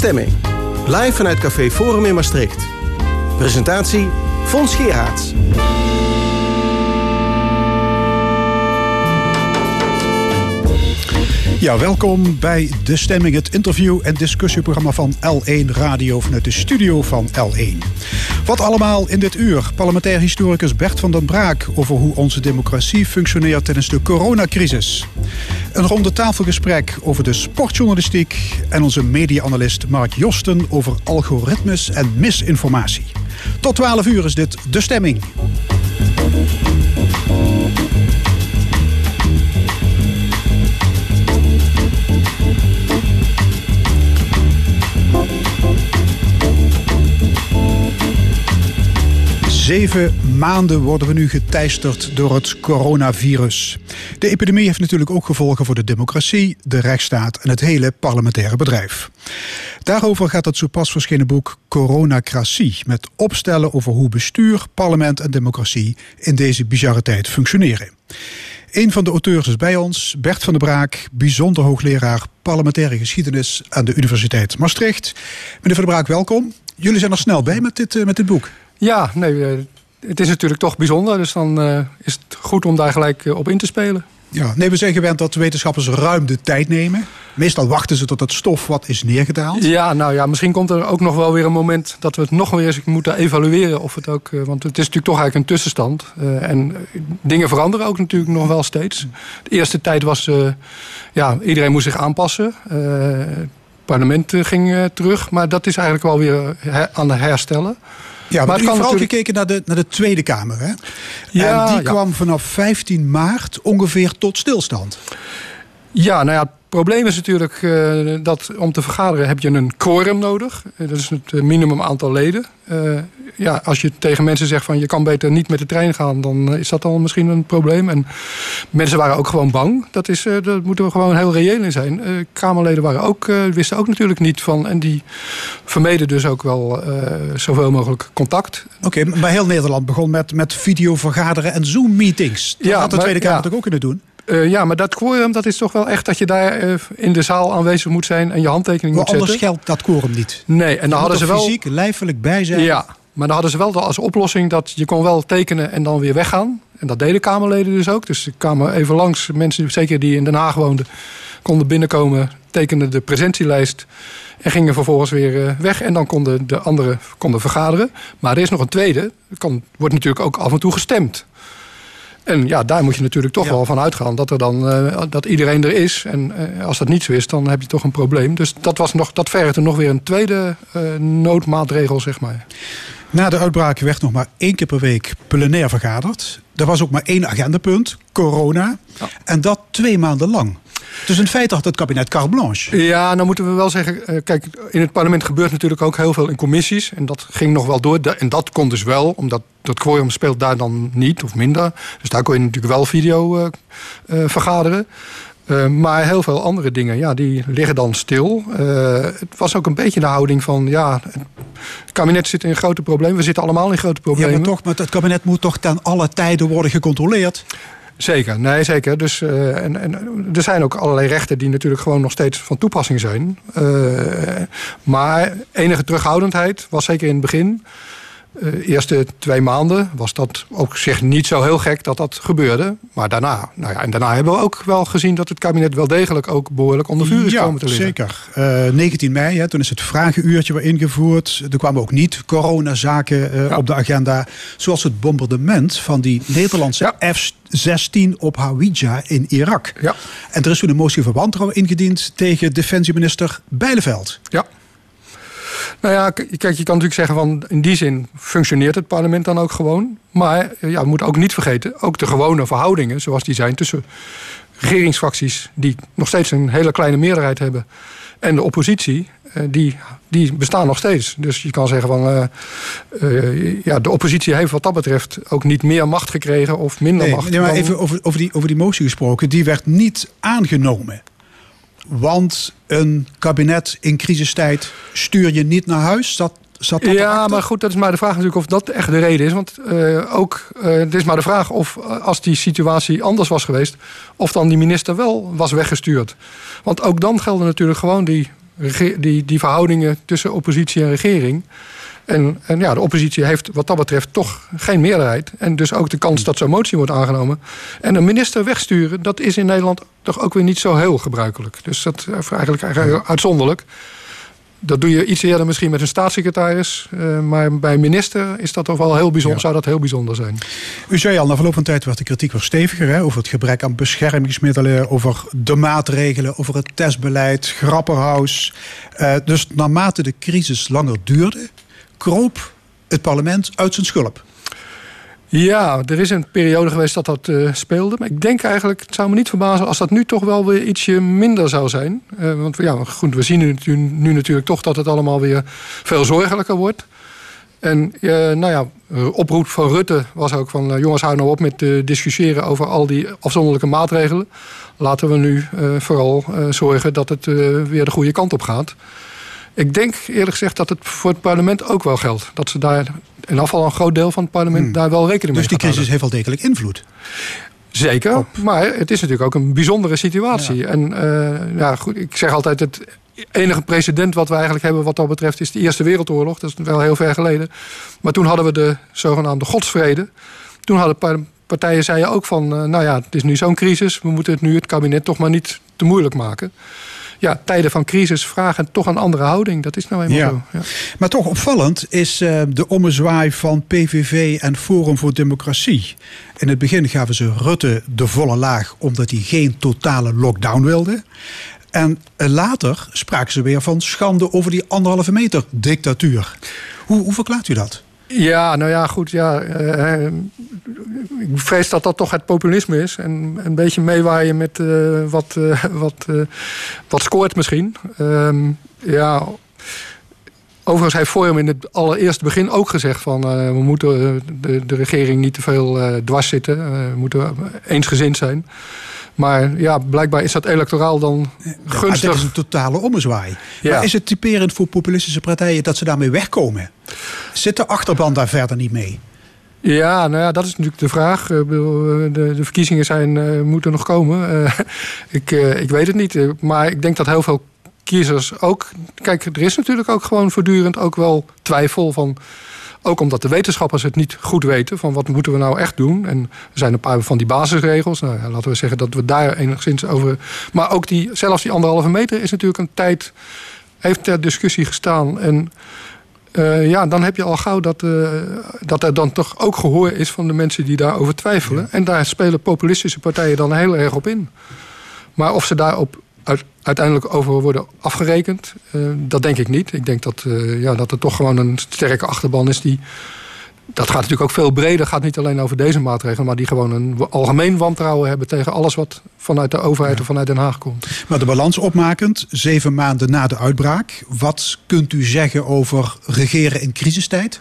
Stemming. Live vanuit Café Forum in Maastricht. Presentatie Fons Geerhaats. Ja, welkom bij De Stemming, het interview- en discussieprogramma van L1 Radio vanuit de studio van L1. Wat allemaal in dit uur? Parlementair historicus Bert van den Braak over hoe onze democratie functioneert tijdens de coronacrisis. Een ronde tafelgesprek over de sportjournalistiek en onze media-analyst Mark Josten over algoritmes en misinformatie. Tot 12 uur is dit De Stemming. Zeven maanden worden we nu geteisterd door het coronavirus. De epidemie heeft natuurlijk ook gevolgen voor de democratie, de rechtsstaat en het hele parlementaire bedrijf. Daarover gaat het zo pas verschenen boek Coronacratie, met opstellen over hoe bestuur, parlement en democratie in deze bizarre tijd functioneren. Een van de auteurs is bij ons, Bert van der Braak, bijzonder hoogleraar parlementaire geschiedenis aan de Universiteit Maastricht. Meneer van der Braak, welkom. Jullie zijn er snel bij met dit, eh, met dit boek. Ja, nee, eh, het is natuurlijk toch bijzonder. Dus dan uh, is het goed om daar gelijk op in te spelen. Ja, nee, we zijn gewend dat wetenschappers ruim de tijd nemen. Meestal wachten ze tot het stof wat is neergedaald. Ja, nou ja, misschien komt er ook nog wel weer een moment dat we het nog weer eens moeten evalueren. Of het ook, want het is natuurlijk toch eigenlijk een tussenstand. Uh, en dingen veranderen ook natuurlijk nog wel steeds. De eerste tijd was, uh, ja, iedereen moest zich aanpassen. het parlement ging terug, maar dat is eigenlijk wel weer aan het herstellen. Ja, maar, het kan vooral natuurlijk... gekeken naar de, naar de Tweede Kamer. Hè? Ja, en die kwam vanaf 15 maart ongeveer tot stilstand. Ja, nou ja, probleem is natuurlijk uh, dat om te vergaderen heb je een quorum nodig. Uh, dat is het minimum aantal leden. Uh, ja, als je tegen mensen zegt van je kan beter niet met de trein gaan, dan is dat al misschien een probleem. En mensen waren ook gewoon bang. Dat, is, dat moeten we gewoon heel reëel in zijn. Kamerleden waren ook, wisten ook natuurlijk niet van. En die vermeden dus ook wel zoveel mogelijk contact. Oké, maar heel Nederland begon met, met videovergaderen en Zoom-meetings. Dat ja, had de Tweede Kamer ja, toch ook kunnen doen? Uh, ja, maar dat quorum dat is toch wel echt dat je daar uh, in de zaal aanwezig moet zijn en je handtekening maar moet zetten. anders geldt dat quorum niet. Nee, en dan hadden ze wel. fysiek, lijfelijk bij zijn. Ja, maar dan hadden ze wel als oplossing dat je kon wel tekenen en dan weer weggaan. En dat deden Kamerleden dus ook. Dus er kwamen even langs mensen, zeker die in Den Haag woonden, konden binnenkomen, tekenden de presentielijst en gingen vervolgens weer uh, weg. En dan konden de anderen konden vergaderen. Maar er is nog een tweede. Er kan, wordt natuurlijk ook af en toe gestemd. En ja, daar moet je natuurlijk toch wel van uitgaan dat, er dan, uh, dat iedereen er is. En uh, als dat niet zo is, dan heb je toch een probleem. Dus dat, was nog, dat vergde nog weer een tweede uh, noodmaatregel, zeg maar. Na de uitbraak werd nog maar één keer per week plenair vergaderd. Er was ook maar één agendapunt, corona. Ja. En dat twee maanden lang. Dus in feite had het kabinet carte blanche. Ja, nou moeten we wel zeggen... Kijk, in het parlement gebeurt natuurlijk ook heel veel in commissies. En dat ging nog wel door. En dat kon dus wel, omdat dat quorum speelt daar dan niet of minder. Dus daar kon je natuurlijk wel video uh, uh, vergaderen. Uh, maar heel veel andere dingen, ja, die liggen dan stil. het was ook een beetje de houding van... ja, het kabinet zit in grote problemen. We zitten allemaal in grote problemen. Ja, maar toch, maar het kabinet moet toch ten alle tijden worden gecontroleerd? Zeker, nee zeker. Dus, uh, en, er zijn ook allerlei rechten die natuurlijk gewoon nog steeds van toepassing zijn. Uh, maar enige terughoudendheid was zeker in het begin. Uh, eerste twee maanden was dat ook zich niet zo heel gek dat dat gebeurde. Maar daarna, nou ja, en daarna hebben we ook wel gezien dat het kabinet wel degelijk ook behoorlijk onder vuur is ja, komen te liggen. Zeker. Uh, 19 mei, hè, toen is het vragenuurtje weer ingevoerd. Er kwamen ook niet coronazaken uh, ja. op de agenda. Zoals het bombardement van die Nederlandse ja. F-16 op Hawija in Irak. Ja. En er is toen een motie van wantrouwen ingediend tegen defensieminister Bijleveld. Ja. Nou ja, kijk, je kan natuurlijk zeggen van in die zin functioneert het parlement dan ook gewoon. Maar ja, we moeten ook niet vergeten, ook de gewone verhoudingen zoals die zijn tussen regeringsfracties die nog steeds een hele kleine meerderheid hebben en de oppositie, die, die bestaan nog steeds. Dus je kan zeggen van uh, uh, ja, de oppositie heeft wat dat betreft ook niet meer macht gekregen of minder nee, macht. Nee, maar even over, over, die, over die motie gesproken, die werd niet aangenomen. Want een kabinet in crisistijd stuur je niet naar huis. Zat, zat dat ja, maar goed, dat is maar de vraag natuurlijk of dat echt de reden is. Want uh, ook, uh, het is maar de vraag of als die situatie anders was geweest... of dan die minister wel was weggestuurd. Want ook dan gelden natuurlijk gewoon die die, die verhoudingen tussen oppositie en regering. En, en, ja, de oppositie heeft wat dat betreft toch geen meerderheid. En dus ook de kans dat zo'n motie wordt aangenomen. En een minister wegsturen, dat is in Nederland toch ook weer niet zo heel gebruikelijk. Dus dat is eigenlijk, eigenlijk uitzonderlijk. Dat doe je iets eerder misschien met een staatssecretaris. Uh, maar bij een minister is dat toch wel heel bijzonder, zou dat heel bijzonder zijn. U zei al, na verloop van tijd werd de kritiek weer steviger. Hè, over het gebrek aan beschermingsmiddelen, over de maatregelen, over het testbeleid, grapperhaus. Uh, dus naarmate de crisis langer duurde, kroop het parlement uit zijn schulp. Ja, er is een periode geweest dat dat uh, speelde. Maar ik denk eigenlijk, het zou me niet verbazen als dat nu toch wel weer ietsje minder zou zijn. Uh, want ja, goed, we zien nu, nu, natuurlijk toch dat het allemaal weer veel zorgelijker wordt. En uh, nou ja, oproep van Rutte was ook van... jongens, hou nou op met discussiëren over al die afzonderlijke maatregelen. Laten we nu vooral zorgen dat het weer de goede kant op gaat. Ik denk eerlijk gezegd dat het voor het parlement ook wel geldt. Dat ze daar in afval een groot deel van het parlement hmm. daar wel rekening mee Dus die crisis heeft wel degelijk invloed? Zeker, maar het is natuurlijk ook een bijzondere situatie. En uh, ja, goed, ik zeg altijd, het enige precedent wat we eigenlijk hebben wat dat betreft... is de Eerste Wereldoorlog, dat is wel heel ver geleden. Maar toen hadden we de zogenaamde godsvrede. Toen hadden partijen zeiden ook van, uh, nou ja, het is nu zo'n crisis... we moeten het nu het kabinet toch maar niet te moeilijk maken ja, tijden van crisis vragen toch een andere houding. Dat is nou eenmaal zo. Ja. Maar toch opvallend is uh, de ommezwaai van PVV en Forum voor Democratie. In het begin gaven ze Rutte de volle laag omdat hij geen totale lockdown wilde. En eh, later spraken ze weer van schande over die anderhalve meter dictatuur. Hoe, hoe verklaart u dat? Ja, nou ja, goed. Ja, uh, ik vrees dat dat toch het populisme is. En een beetje meewaaien met uh, wat, wat, wat scoort misschien. Ehm, ja, overigens heeft Forum in het allereerste begin ook gezegd... van we moeten de, de regering niet te veel dwars zitten. we moeten eensgezind zijn. Maar ja, blijkbaar is dat electoraal dan gunstig. dat is een totale ommezwaai. Ja. Maar is het typerend voor populistische partijen dat ze daarmee wegkomen? Zit de achterban daar verder niet mee? Ja, nou ja, dat is natuurlijk de vraag. Eh, eh, de, de verkiezingen zijn, uh, moeten nog komen. Ik, ik weet het niet. Maar ik denk dat heel veel kiezers ook... Kijk, er is natuurlijk ook gewoon voortdurend ook wel twijfel van... Ook omdat de wetenschappers het niet goed weten van wat moeten we nou echt doen. En er zijn een paar van die basisregels. Nou, ja, laten we zeggen dat we daar enigszins over. Maar ook die, zelfs die anderhalve meter is natuurlijk een tijd. heeft ter discussie gestaan. En uh, ja, dan heb je al gauw dat, uh, dat er dan toch ook gehoor is van de mensen die daarover twijfelen. En daar spelen populistische partijen dan heel erg op in. Maar of ze daarop uiteindelijk over worden afgerekend. Uh, dat denk ik niet. Ik denk dat, uh, ja, dat er toch gewoon een sterke achterban is die. Dat gaat natuurlijk ook veel breder. gaat niet alleen over deze maatregelen. Maar die gewoon een algemeen wantrouwen hebben tegen alles wat vanuit de overheid ja. of vanuit Den Haag komt. Maar de balans opmakend, zeven maanden na de uitbraak. Wat kunt u zeggen over regeren in crisistijd?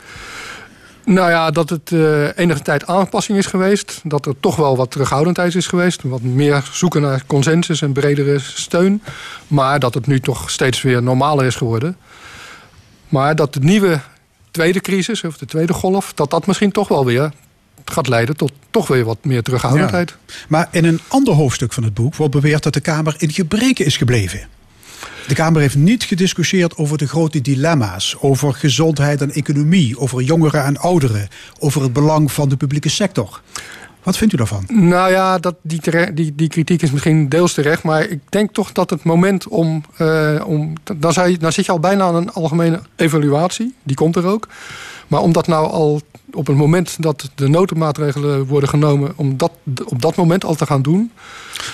Nou ja, dat het uh, enige tijd aanpassing is geweest. Dat er toch wel wat terughoudendheid is geweest. Wat meer zoeken naar consensus en bredere steun. Maar dat het nu toch steeds weer normaler is geworden. Maar dat de nieuwe tweede crisis, of de tweede golf... dat dat misschien toch wel weer gaat leiden tot toch weer wat meer terughoudendheid. Maar in een ander hoofdstuk van het boek wordt beweerd dat de Kamer in gebreken is gebleven. De Kamer heeft niet gediscussieerd over de grote dilemma's, over gezondheid en economie, over jongeren en ouderen, over het belang van de publieke sector. Wat vindt u daarvan? Nou ja, dat, die, die, die kritiek is misschien deels terecht. Maar ik denk toch dat het moment om. Uh, om dan, zit je al bijna aan een algemene evaluatie. Die komt er ook. Maar om dat nou al op het moment dat de noodmaatregelen worden genomen, om dat op dat moment al te gaan doen.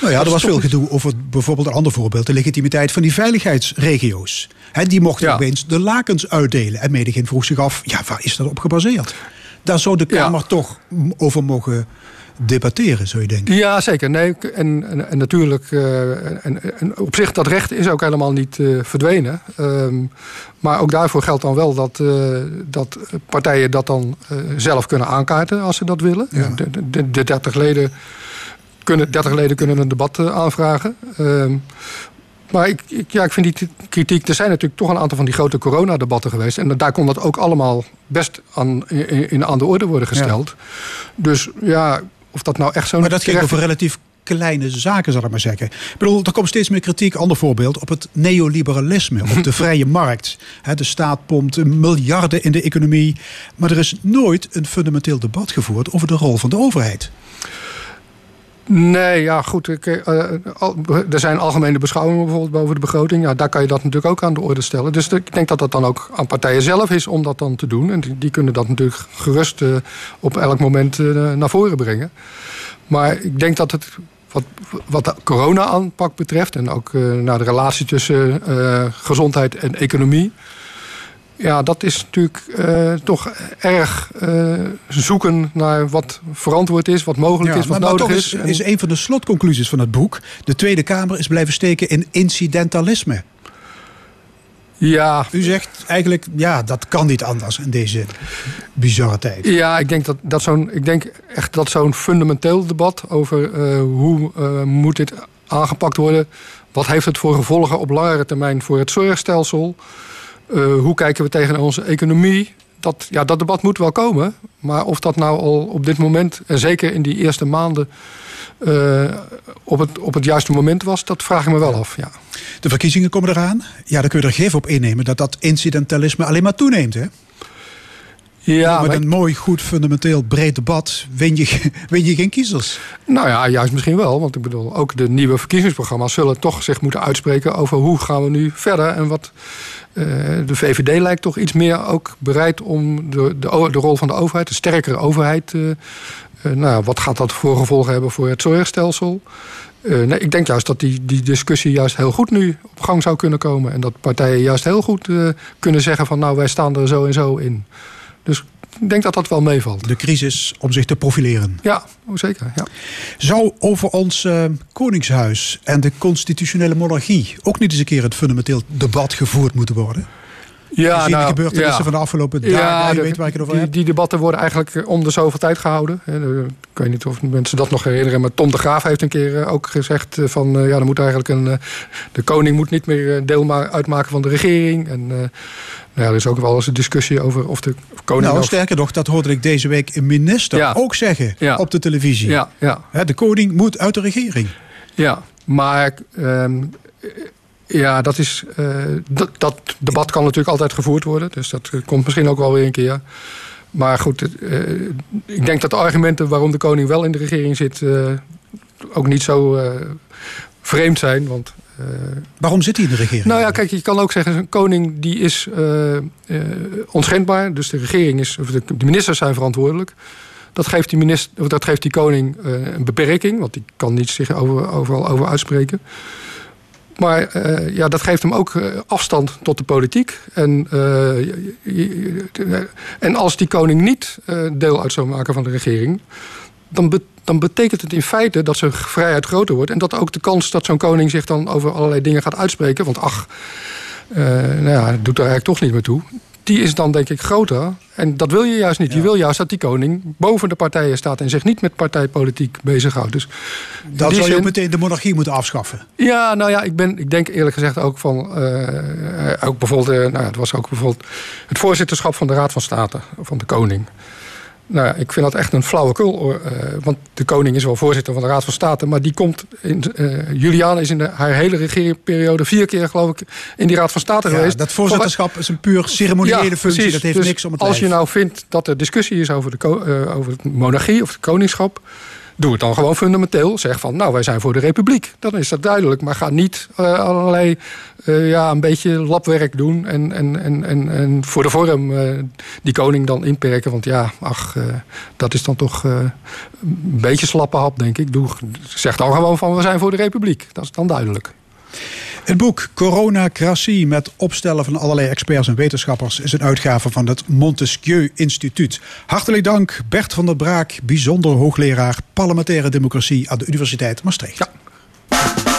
Nou ja, er was veel gedoe over bijvoorbeeld een ander voorbeeld, de legitimiteit van die veiligheidsregio's. die mochten ja. opeens de lakens uitdelen. En Medegin vroeg zich af, ja, waar is dat op gebaseerd? Daar zou de Kamer ja. toch over mogen debatteren, zou je denken. Ja, zeker. Nee, en, en, en natuurlijk, uh, en, en, op zich dat recht is ook helemaal niet uh, verdwenen. Um, maar ook daarvoor geldt dan wel dat, uh, dat partijen dat dan zelf kunnen aankaarten als ze dat willen. Ja. De, de, de 30 leden kunnen, 30 leden kunnen een debat aanvragen. Um, maar ik, ik, ja, ik vind die kritiek. Er zijn natuurlijk toch een aantal van die grote coronadebatten geweest. En daar kon dat ook allemaal best aan, in, aan de orde worden gesteld. Ja. Dus ja, of dat nou echt zo'n. Maar dat ging over relatief kleine zaken, zal ik maar zeggen. Ik bedoel, er komt steeds meer kritiek, ander voorbeeld, op het neoliberalisme, op de vrije markt. de staat pompt miljarden in de economie. Maar er is nooit een fundamenteel debat gevoerd over de rol van de overheid. Nee, ja, goed. Ik, uh, er zijn algemene beschouwingen bijvoorbeeld boven de begroting. Ja, daar kan je dat natuurlijk ook aan de orde stellen. Dus ik denk dat dat dan ook aan partijen zelf is om dat dan te doen. En die, kunnen dat natuurlijk gerust uh, op elk moment naar voren brengen. Maar ik denk dat het wat, wat de corona-aanpak betreft... en ook naar de relatie tussen gezondheid en economie... Ja, dat is natuurlijk uh, toch erg uh, zoeken naar wat verantwoord is, wat mogelijk is, wat maar, nodig maar is. is. Is een van de slotconclusies van het boek. De Tweede Kamer is blijven steken in incidentalisme. Ja. U zegt eigenlijk, ja, dat kan niet anders in deze bizarre tijd. Ja, ik denk, dat, dat zo'n, ik denk echt dat zo'n fundamenteel debat over uh, hoe moet dit aangepakt worden, wat heeft het voor gevolgen op langere termijn voor het zorgstelsel, uh, hoe kijken we tegen onze economie? Dat, ja, dat debat moet wel komen. Maar of dat nou al op dit moment, en zeker in die eerste maanden, uh, op, het, op het juiste moment was, dat vraag ik me wel af. Ja. De verkiezingen komen eraan. Ja, dan kun je er geef op innemen dat dat incidentalisme alleen maar toeneemt. Hè? Ja, met een mooi, goed, fundamenteel, breed debat win je, win je geen kiezers. Nou ja, juist misschien wel. Want ik bedoel, ook de nieuwe verkiezingsprogramma's zullen toch zich moeten uitspreken over hoe gaan we nu verder. En wat uh, de VVD lijkt toch iets meer ook bereid om de, de, de rol van de overheid, de sterkere overheid. Uh, uh, nou, wat gaat dat voor gevolgen hebben voor het zorgstelsel? nee, ik denk juist dat die, die discussie juist heel goed nu op gang zou kunnen komen. En dat partijen juist heel goed kunnen zeggen van nou wij staan er zo en zo in. Dus ik denk dat dat wel meevalt. De crisis om zich te profileren. Ja, zeker. Ja. Zou over ons uh, Koningshuis en de constitutionele monarchie ook niet eens een keer het fundamenteel debat gevoerd moeten worden? Ja, Gezien nou, de gebeurtenissen van de afgelopen dagen. Ja, je weet waar ik het over die, heb. Die debatten worden eigenlijk eh, om de zoveel tijd gehouden. Ik weet niet of mensen dat nog herinneren. Maar Tom de Graaf heeft een keer eh, ook gezegd van... ja, er moet eigenlijk een... de koning moet niet meer deel uitmaken van de regering. En nou ja, er is ook wel eens een discussie over of de koning... Nou, sterker nog, dat hoorde ik deze week een minister ook zeggen op de televisie. Ja, ja. De koning moet uit de regering. Ja, maar... Um, ja, dat, is, uh, dat, dat, debat kan natuurlijk altijd gevoerd worden. Dus dat komt misschien ook wel weer een keer. Maar goed, uh, ik denk dat de argumenten waarom de koning wel in de regering zit... Uh, ook niet zo vreemd zijn. Want, waarom zit hij in de regering? Nou ja, kijk, je kan ook zeggen... een koning die is onschendbaar. Dus de regering is... Of de, de ministers zijn verantwoordelijk. Dat geeft die, minister, dat geeft die koning een beperking. Want die kan niet zich over, overal over uitspreken. Maar ja, dat geeft hem ook afstand tot de politiek. En, en als die koning niet deel uit zou maken van de regering... Dan, be dan betekent het in feite dat zijn vrijheid groter wordt. En dat ook de kans dat zo'n koning zich dan over allerlei dingen gaat uitspreken... want ach, nou ja, het doet er eigenlijk toch niet meer toe die is dan denk ik groter. En dat wil je juist niet. Je wil juist dat die koning boven de partijen staat... en zich niet met partijpolitiek bezighoudt. Dus dan zou je ook meteen de monarchie moeten afschaffen. Ja, nou ja, ik, ben, ik denk eerlijk gezegd ook van... Uh, ook bijvoorbeeld, uh, nou, het was ook bijvoorbeeld het voorzitterschap van de Raad van State... van de koning. Nou ja, ik vind dat echt een flauwekul. Uh, want de koning is wel voorzitter van de Raad van State. Maar die komt. In, uh, Juliana is in de, haar hele regeringsperiode vier keer, geloof ik, in die Raad van State ja, geweest. Dat voorzitterschap is een puur ceremoniële ja, functie. Dat heeft dus niks om het Als je nou vindt dat er discussie is over de, uh, over de monarchie of het koningschap. Doe het dan gewoon fundamenteel. Zeg van, nou, wij zijn voor de republiek. Dan is dat duidelijk. Maar ga niet uh, allerlei, uh, ja, een beetje labwerk doen. En, en, en, en, en voor de vorm uh, die koning dan inperken. Want ja, ach, dat is dan toch een beetje slappe hap, denk ik. Doe, zeg dan gewoon van, we zijn voor de republiek. Dat is dan duidelijk. Het boek Coronacratie met opstellen van allerlei experts en wetenschappers is een uitgave van het Montesquieu Instituut. Hartelijk dank Bert van der Braak, bijzonder hoogleraar parlementaire democratie aan de Universiteit Maastricht. Ja.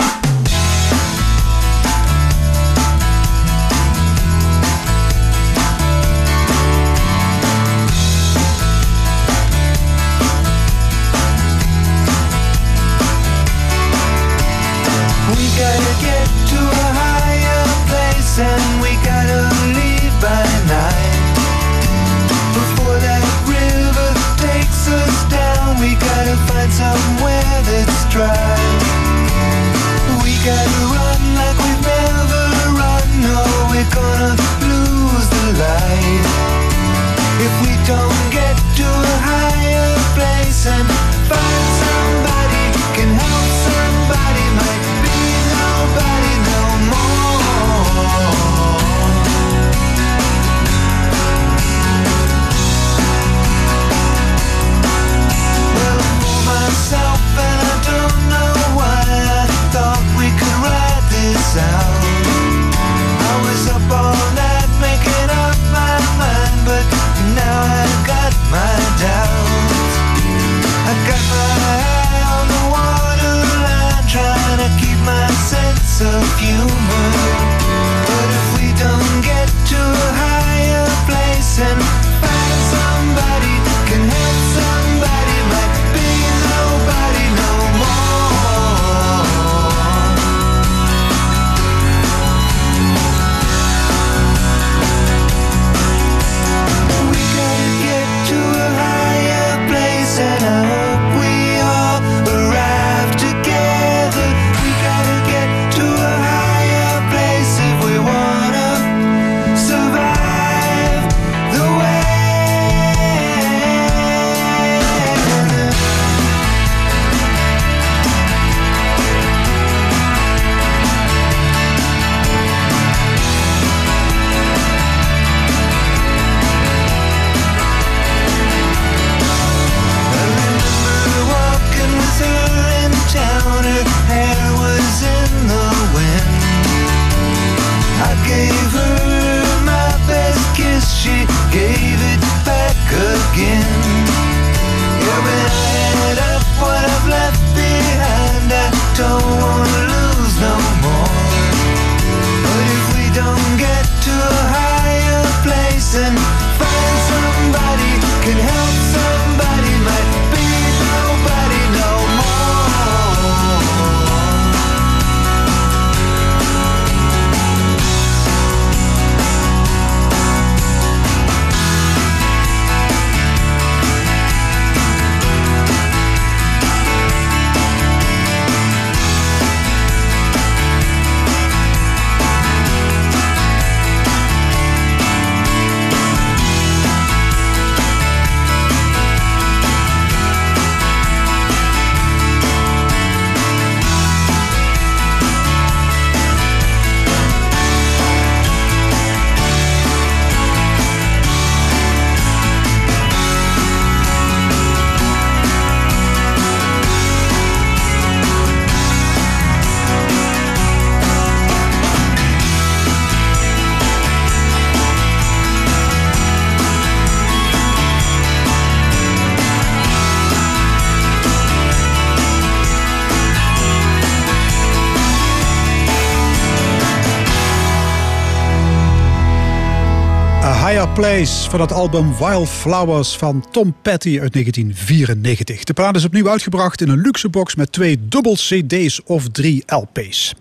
Place van het album Wildflowers van Tom Petty uit 1994. De plaat is opnieuw uitgebracht in een luxe box met twee dubbel CD's of drie LP's.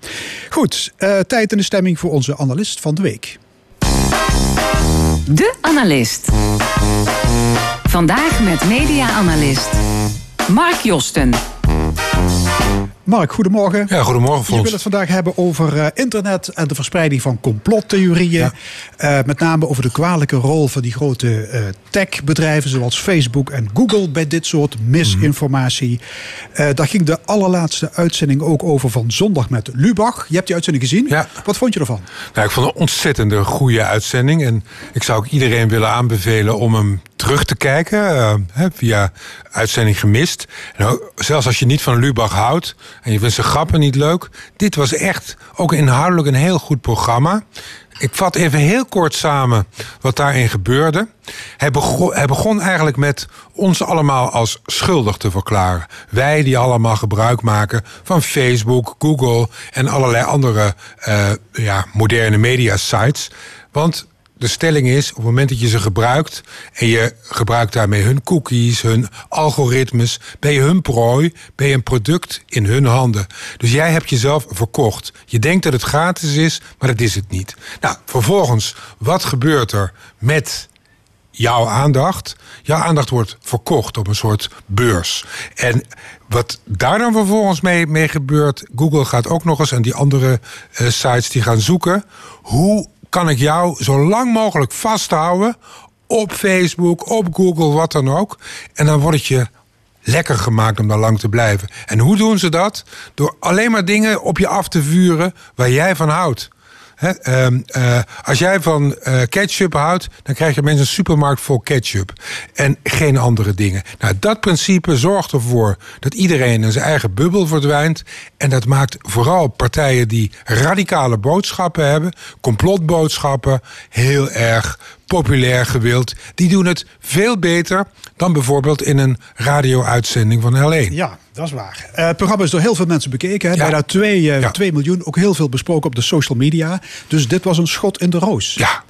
Goed, eh, tijd en de stemming voor onze analist van de week. De Analist. Vandaag met media-analyst Mark Josten. Mark, goedemorgen. Ja, goedemorgen, Je wil het vandaag hebben over eh, internet en de verspreiding van complottheorieën. Eh, met name over de kwalijke rol van die grote eh, techbedrijven zoals Facebook en Google bij dit soort misinformatie. Eh, daar ging de allerlaatste uitzending ook over van zondag met Lubach. Je hebt die uitzending gezien. Ja. Wat vond je ervan? Nou, ik vond het een ontzettende goede uitzending. En ik zou ook iedereen willen aanbevelen om hem terug te kijken. via uitzending gemist. En ook- zelfs als je niet van Lubach houdt en je vindt zijn grappen niet leuk. Dit was echt ook inhoudelijk een heel goed programma. Ik vat even heel kort samen wat daarin gebeurde. Hij begon, eigenlijk met ons allemaal als schuldig te verklaren. Wij die allemaal gebruik maken van Facebook, Google en allerlei andere eh, ja, moderne media sites. Want de stelling is, op het moment dat je ze gebruikt... en je gebruikt daarmee hun cookies, hun algoritmes... ben je hun prooi, ben je een product in hun handen. Dus jij hebt jezelf verkocht. Je denkt dat het gratis is, maar dat is het niet. Nou, vervolgens, wat gebeurt er met jouw aandacht. Jouw aandacht wordt verkocht op een soort beurs. En wat daar dan vervolgens mee, gebeurt... Google gaat ook nog eens en die andere eh, sites die gaan zoeken... hoe kan ik jou zo lang mogelijk vasthouden... op Facebook, op Google, wat dan ook. En dan wordt het je lekker gemaakt om daar lang te blijven. En hoe doen ze dat? Door alleen maar dingen op je af te vuren waar jij van houdt. Ehm, eh, als jij van eh, ketchup houdt, dan krijg je mensen een supermarkt vol ketchup. En geen andere dingen. Nou, dat principe zorgt ervoor dat iedereen in zijn eigen bubbel verdwijnt. En dat maakt vooral partijen die radicale boodschappen hebben, complotboodschappen, heel erg populair gewild. Die doen het veel beter dan bijvoorbeeld in een radio-uitzending van L1. Ja, dat is waar. Eh, het programma is door heel veel mensen bekeken. Hè? Ja. Bijna 2 Ja. miljoen. Ook heel veel besproken op de social media. Dus dit was een schot in de roos. Ja,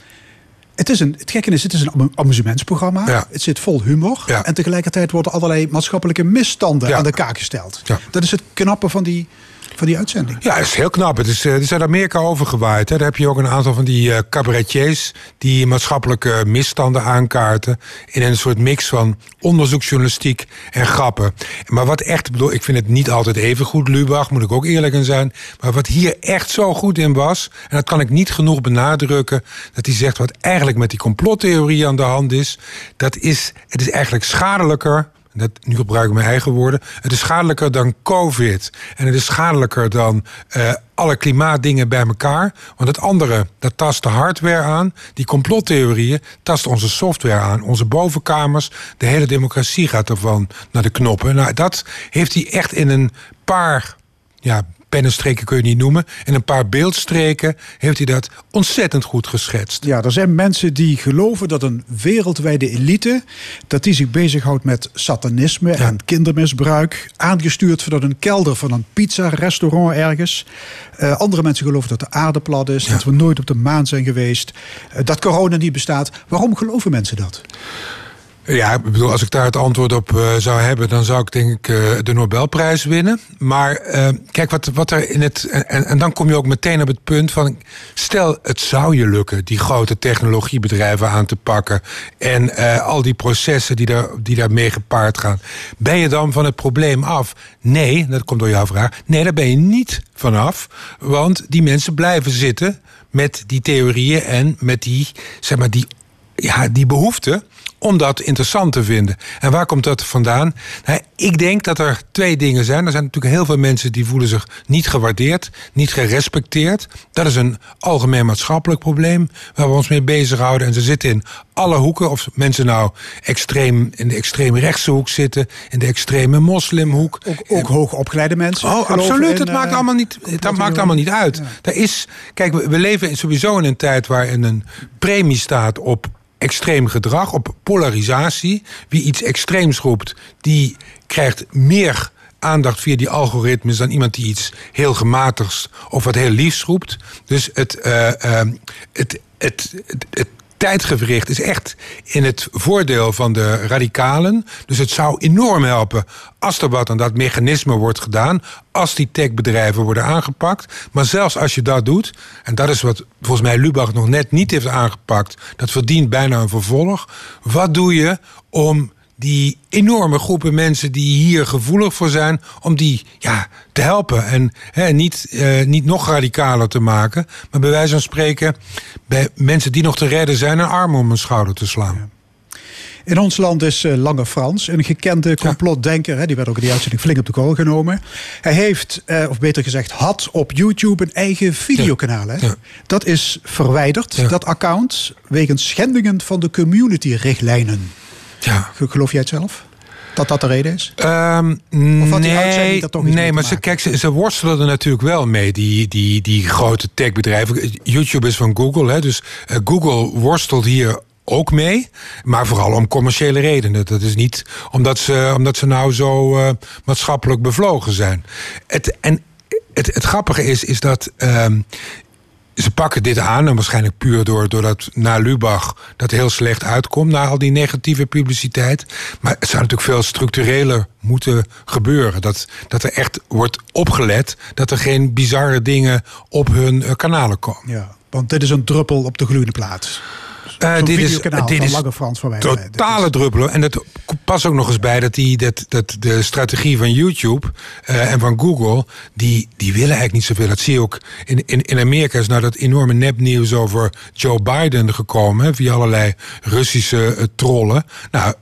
Het, is een, het gekke is, het is een amu- amusementsprogramma. Ja. Het zit vol humor. Ja. En tegelijkertijd worden allerlei maatschappelijke misstanden aan de kaak gesteld. Ja. Dat is het knappe van die, van die uitzending. Ja, het is heel knap. Het is, eh, het is uit Amerika overgewaaid. Hè. Daar heb je ook een aantal van die eh, cabaretiers... die maatschappelijke misstanden aankaarten... in een soort mix van onderzoeksjournalistiek en grappen. Maar wat echt, bedoel, ik vind het niet altijd even goed, Lubach... moet ik ook eerlijk in zijn. Maar wat hier echt zo goed in was... en dat kan ik niet genoeg benadrukken... dat hij zegt wat eigenlijk met die complottheorie aan de hand is... dat is, het is eigenlijk schadelijker dat, nu gebruik ik mijn eigen woorden. Het is schadelijker dan COVID. En het is schadelijker dan eh, alle klimaatdingen bij elkaar. Want het andere, dat tast de hardware aan. Die complottheorieën tasten onze software aan. Onze bovenkamers. De hele democratie gaat ervan naar de knoppen. Nou, dat heeft hij echt in een paar ja, pennenstreken kun je niet noemen. In een paar beeldstreken heeft hij dat ontzettend goed geschetst. Ja, er zijn mensen die geloven dat een wereldwijde elite... dat die zich bezighoudt met satanisme en kindermisbruik... aangestuurd vanuit een kelder van een pizza-restaurant ergens. Eh, andere mensen geloven dat de aarde plat is... dat we nooit op de maan zijn geweest... eh, dat corona niet bestaat. Waarom geloven mensen dat? Ja, ik bedoel, als ik daar het antwoord op eh, zou hebben, dan zou ik denk ik eh, de Nobelprijs winnen. Maar eh, kijk, wat, wat er in het. En, dan kom je ook meteen op het punt van. Stel, het zou je lukken die grote technologiebedrijven aan te pakken. En al die processen die, daar, die daarmee gepaard gaan. Ben je dan van het probleem af? Nee, dat komt door jouw vraag. Nee, daar ben je niet vanaf. Want die mensen blijven zitten met die theorieën en met die, zeg maar, die, ja, die behoefte om dat interessant te vinden. En waar komt dat vandaan? Nou, ik denk dat er twee dingen zijn. Er zijn natuurlijk heel veel mensen die voelen zich niet gewaardeerd, niet gerespecteerd. Dat is een algemeen maatschappelijk probleem waar we ons mee bezighouden. En ze zitten in alle hoeken. Of mensen nou extreem in de extreem rechtse hoek zitten, in de extreme moslimhoek. Ook, ook hoogopgeleide mensen. Oh, absoluut. dat maakt eh, allemaal niet, dat maakt allemaal niet uit. Daar is, kijk, we, we leven sowieso in een tijd waarin een premie staat op extreem gedrag, op polarisatie. Wie iets extreems roept, die krijgt meer aandacht via die algoritmes dan iemand die iets heel gematigs of wat heel liefs roept. Dus het, eh, ehm, het, het, het, het tijdgevricht is echt in het voordeel van de radicalen. Dus het zou enorm helpen als er wat aan dat mechanisme wordt gedaan. Als die techbedrijven worden aangepakt. Maar zelfs als je dat doet, en dat is wat volgens mij Lubach nog net niet heeft aangepakt. Dat verdient bijna een vervolg. Wat doe je om die enorme groepen mensen die hier gevoelig voor zijn, om die ja, te helpen. En hè, niet, eh, niet nog radicaler te maken, maar bij wijze van spreken bij mensen die nog te redden zijn, een arm om hun schouder te slaan. In ons land is eh, Lange Frans een gekende complotdenker. Hè, die werd ook in die uitzending flink op de korrel genomen. Hij heeft, eh, of beter gezegd, had op YouTube een eigen videokanaal. Hè? Ja. Dat is verwijderd, Ja. dat account, wegens schendingen van de community-richtlijnen. Ja. Ge- Geloof jij het zelf? Dat dat de reden is? Die nee, toch nee maar ze, kijk, ze, ze worstelen er natuurlijk wel mee, die, die, die grote techbedrijven. YouTube is van Google, hè, dus eh, Google worstelt hier ook mee, maar vooral om commerciële redenen. Dat is niet omdat ze, omdat ze nou zo eh, maatschappelijk bevlogen zijn. Het, en het, het grappige is, is dat ehm, ze pakken dit aan, en waarschijnlijk puur door, doordat na Lubach dat heel slecht uitkomt, na al die negatieve publiciteit. Maar het zou natuurlijk veel structureler moeten gebeuren. Dat, dat er echt wordt opgelet dat er geen bizarre dingen op hun eh, kanalen komen. Ja, want dit is een druppel op de gloeiende plaat. Eh, dit is, dit is Lange Frans van Wijngaard. totale druppelen. En dat past ook nog eens bij dat, die, dat, dat de strategie van YouTube eh, en van Google, die, die willen eigenlijk niet zoveel. Dat zie je ook in, in, in Amerika is nou dat enorme nepnieuws over Joe Biden gekomen, hè, via allerlei Russische eh, trollen. Nou,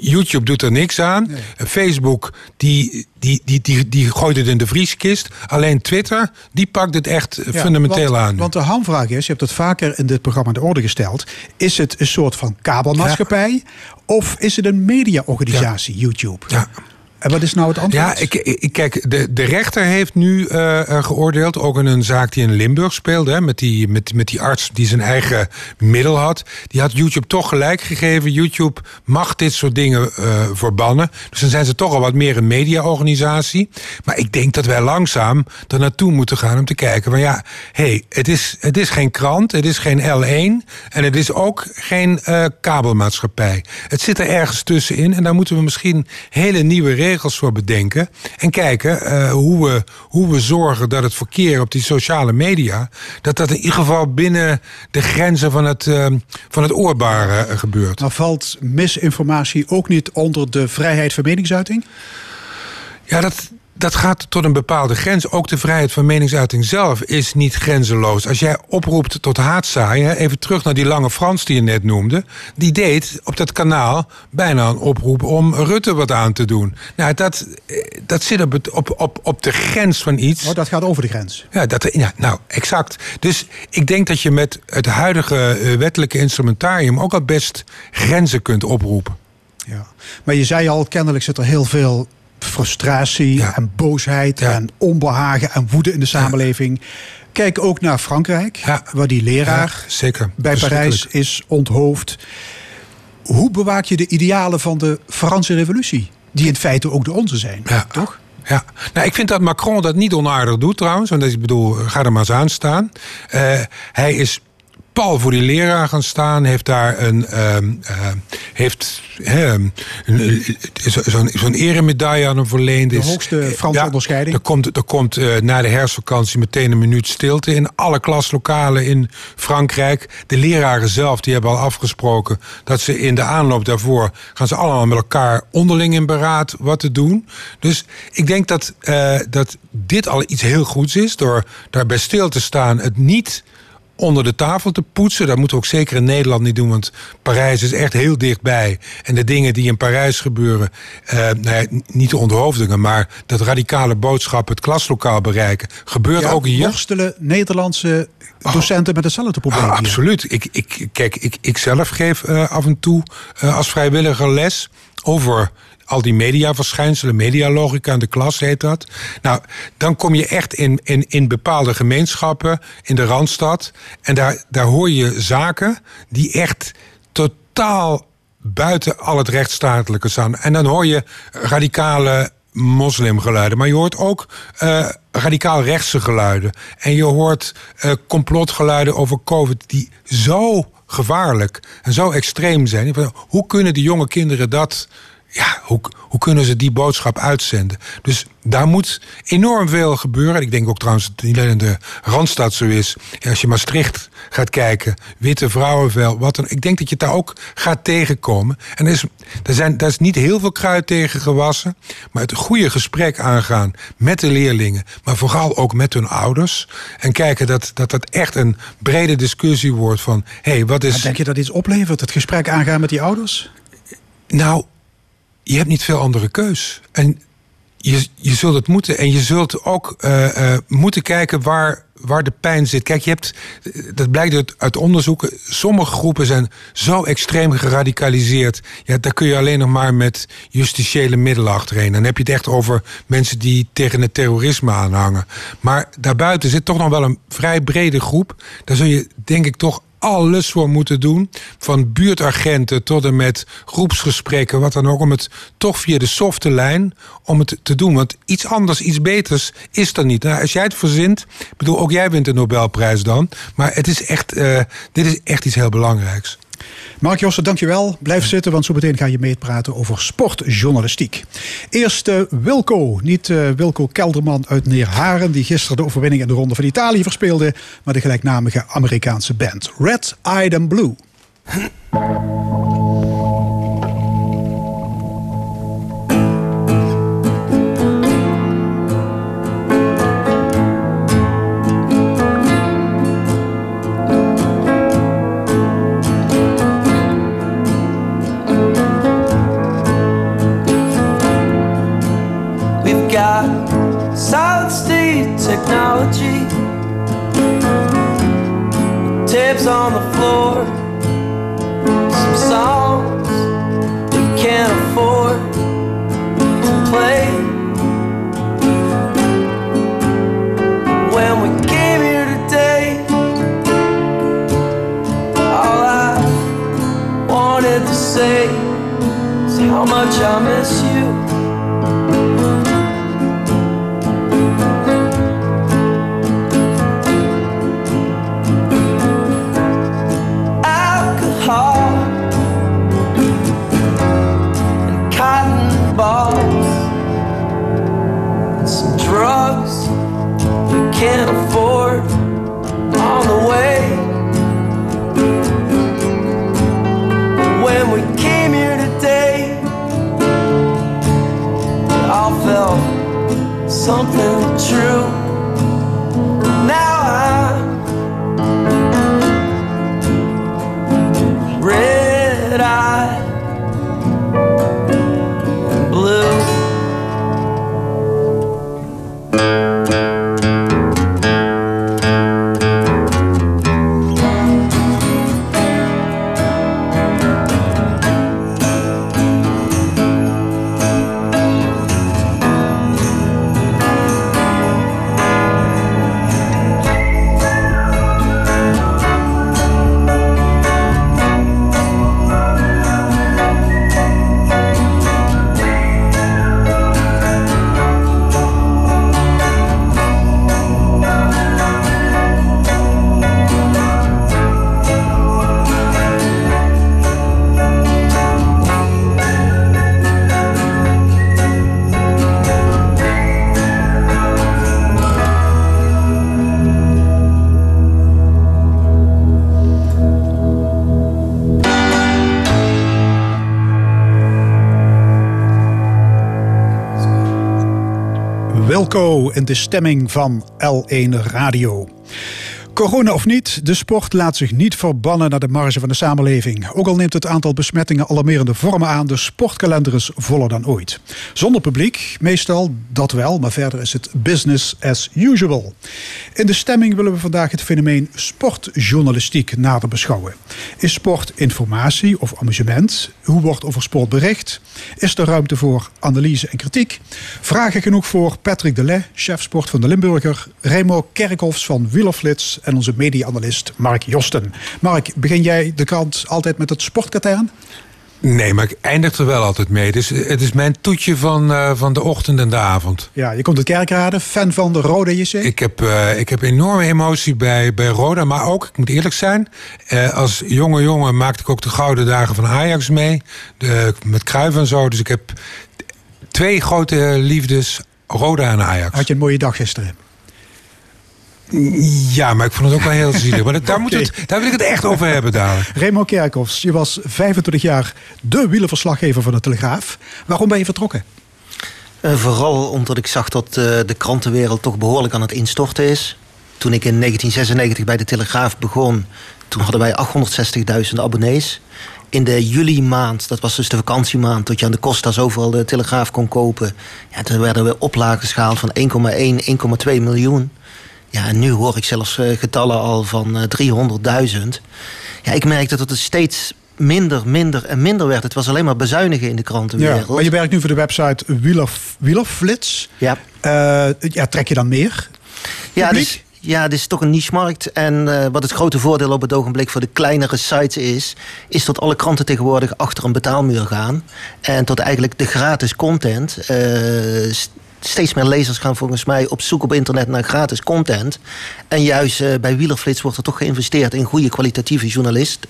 YouTube doet er niks aan. Facebook, die, die, die, die, die gooit het in de vrieskist. Alleen Twitter, die pakt het echt eh, Ja, fundamenteel want, aan. Want de hamvraag is, je hebt het vaker in dit programma de orde gesteld. Is het een soort van kabelmaatschappij? Of is het een mediaorganisatie, YouTube? ja. En wat is nou het antwoord? Ja, ik, ik, kijk, de, de rechter heeft nu eh, geoordeeld, ook in een zaak die in Limburg speelde, hè, met, die, met, met die arts die zijn eigen middel had. Die had YouTube toch gelijk gegeven. YouTube mag dit soort dingen eh, verbannen. Dus dan zijn ze toch al wat meer een mediaorganisatie. Maar ik denk dat wij langzaam er naartoe moeten gaan om te kijken. Van ja, hey, het, is, het is geen krant, het is geen L1 en het is ook geen eh, kabelmaatschappij. Het zit er ergens tussenin en daar moeten we misschien hele nieuwe regels voor bedenken. En kijken eh, hoe, we, hoe we zorgen dat het verkeer op die sociale media... dat dat in ieder geval binnen de grenzen van het, eh, van het oorbare eh, gebeurt. Maar valt misinformatie ook niet onder de vrijheid van meningsuiting? Ja, dat, dat gaat tot een bepaalde grens. Ook de vrijheid van meningsuiting zelf is niet grenzeloos. Als jij oproept tot haatzaaien, even terug naar die lange Frans die je net noemde. Die deed op dat kanaal bijna een oproep om Rutte wat aan te doen. Nou, dat, eh, dat zit op, het, op, op, op de grens van iets. Oh, dat gaat over de grens. Ja, dat, ja, nou, exact. Dus ik denk dat je met het huidige eh, wettelijke instrumentarium ook al best grenzen kunt oproepen. Ja. Maar je zei al, kennelijk zit er heel veel frustratie Ja. en boosheid Ja. en onbehagen en woede in de samenleving. Kijk ook naar Frankrijk, waar die leraar zeker. bij Parijs is onthoofd. Hoe bewaak je de idealen van de Franse revolutie? Die in feite ook de onze zijn, Ja. toch? Ja, nou, ik vind dat Macron dat niet onaardig doet trouwens. Want ik bedoel, ga er maar eens aan staan. Eh, hij is pal voor die leraar gaan staan. Heeft daar een. eh, heeft zo- zo'n zo'n eremedaille aan hem verleend. De hoogste Franse Ja, onderscheiding. Er komt, er komt eh, na de herfstvakantie meteen een minuut stilte in alle klaslokalen in Frankrijk. De leraren zelf die hebben al afgesproken dat ze in de aanloop daarvoor gaan ze allemaal met elkaar onderling in beraad wat te doen. Dus ik denk dat, eh, dat dit al iets heel goeds is door daarbij stil te staan, het niet onder de tafel te poetsen. Dat moeten we ook zeker in Nederland niet doen, want Parijs is echt heel dichtbij. En de dingen die in Parijs gebeuren, eh, nou ja, niet de onthoofdingen, maar dat radicale boodschap het klaslokaal bereiken, gebeurt Ja, ook hier. worstelen Nederlandse docenten met hetzelfde probleem. Ah, absoluut. Ik, ik, kijk, ik, ik zelf geef eh, af en toe eh, als vrijwilliger les over al die mediaverschijnselen, medialogica in de klas heet dat. Nou, dan kom je echt in, in, in bepaalde gemeenschappen in de Randstad. En daar, daar hoor je zaken die echt totaal buiten al het rechtsstatelijke staan. En dan hoor je radicale moslimgeluiden. Maar je hoort ook eh, radicaal rechtse geluiden. En je hoort eh, complotgeluiden over COVID die zo gevaarlijk en zo extreem zijn. Hoe kunnen die jonge kinderen dat... Ja, hoe, hoe kunnen ze die boodschap uitzenden? Dus daar moet enorm veel gebeuren. Ik denk ook trouwens dat het niet alleen in de Randstad zo is. Als je Maastricht gaat kijken, witte vrouwenvel, wat dan. Ik denk dat je het daar ook gaat tegenkomen. En er is, er zijn, daar is niet heel veel kruid tegen gewassen. Maar het goede gesprek aangaan met de leerlingen. Maar vooral ook met hun ouders. En kijken dat dat, dat echt een brede discussie wordt van... hé, hey, wat Maar is... denk je dat iets oplevert, het gesprek aangaan met die ouders? Nou, je hebt niet veel andere keus. En je, je zult het moeten. En je zult ook eh, eh, moeten kijken waar, waar de pijn zit. Kijk, je hebt, dat blijkt uit, uit onderzoeken. Sommige groepen zijn zo extreem geradicaliseerd. Ja, daar kun je alleen nog maar met justitiële middelen achterheen. Dan heb je het echt over mensen die tegen het terrorisme aanhangen. Maar daarbuiten zit toch nog wel een vrij brede groep. Daar zul je, denk ik, toch alles voor moeten doen. Van buurtagenten tot en met groepsgesprekken, wat dan ook. Om het toch via de softe lijn om het te doen. Want iets anders, iets beters is er niet. Nou, als jij het verzint, bedoel, ook jij wint de Nobelprijs dan. Maar het is echt, eh, dit is echt iets heel belangrijks. Mark Jossen, dankjewel. Blijf zitten, want zo meteen ga je meepraten over sportjournalistiek. Eerst Wilco. Niet eh, Wilco Kelderman uit Neerharen... die gisteren de overwinning in de Ronde van Italië verspeelde... maar de gelijknamige Amerikaanse band. Red, Eyed and Blue. On the floor. Some songs we can't afford to play. When we came here today, all I wanted to say is how much I miss you. Something true. In de stemming van L1 Radio. Corona of niet, de sport laat zich niet verbannen naar de marge van de samenleving. Ook al neemt het aantal besmettingen alarmerende vormen aan, de sportkalender is voller dan ooit. Zonder publiek, meestal dat wel, maar verder is het business as usual. In de stemming willen we vandaag het fenomeen sportjournalistiek nader beschouwen. Is sport informatie of amusement? Hoe wordt over sport bericht? Is er ruimte voor analyse en kritiek? Vragen genoeg voor Patrick Delay, chef sport van de Limburger, Remo Kerkhoffs van Wielerflits en onze media-analyst Mark Josten. Mark, begin jij de krant altijd met het sportkatern? Nee, maar ik eindig er wel altijd mee. Dus het is mijn toetje van, eh, van de ochtend en de avond. Ja, je komt uit Kerkrade, fan van de Rode JC. Ik heb, eh, ik heb enorme emotie bij, bij Roda. Maar ook, ik moet eerlijk zijn... eh, als jonge jongen maakte ik ook de gouden dagen van Ajax mee. De, met Cruijff en zo. Dus ik heb twee grote liefdes, Roda en Ajax. Had je een mooie dag gisteren? Ja, maar ik vond het ook wel heel zielig. Maar dat- daar, moet het, daar wil ik het echt over hebben dadelijk. Remo Kerkhoffs, je was 25 jaar de wielerverslaggever van de Telegraaf. Waarom ben je vertrokken? Eh, vooral omdat ik zag dat eh, de krantenwereld toch behoorlijk aan het instorten is. Toen ik in 1996 bij de Telegraaf begon, toen hadden wij 860.000 abonnees. In de juli maand, dat was dus de vakantiemaand, dat je aan de Costa's overal de Telegraaf kon kopen. Ja, toen werden we oplagen geschaald van 1,1, 1,2 miljoen. Ja, en nu hoor ik zelfs eh, getallen al van eh, 300.000. Ja, ik merkte dat het steeds minder, minder en minder werd. Het was alleen maar bezuinigen in de krantenwereld. maar je werkt nu voor de website Wielerflits. Ja. Eh, ja, trek je dan meer? Ja, dus, ja, dit is toch een niche-markt. En eh, wat het grote voordeel op het ogenblik voor de kleinere sites is... is dat alle kranten tegenwoordig achter een betaalmuur gaan. En tot eigenlijk de gratis content... eh, steeds meer lezers gaan volgens mij op zoek op internet naar gratis content. En juist eh, bij Wielerflits wordt er toch geïnvesteerd in goede kwalitatieve journalist.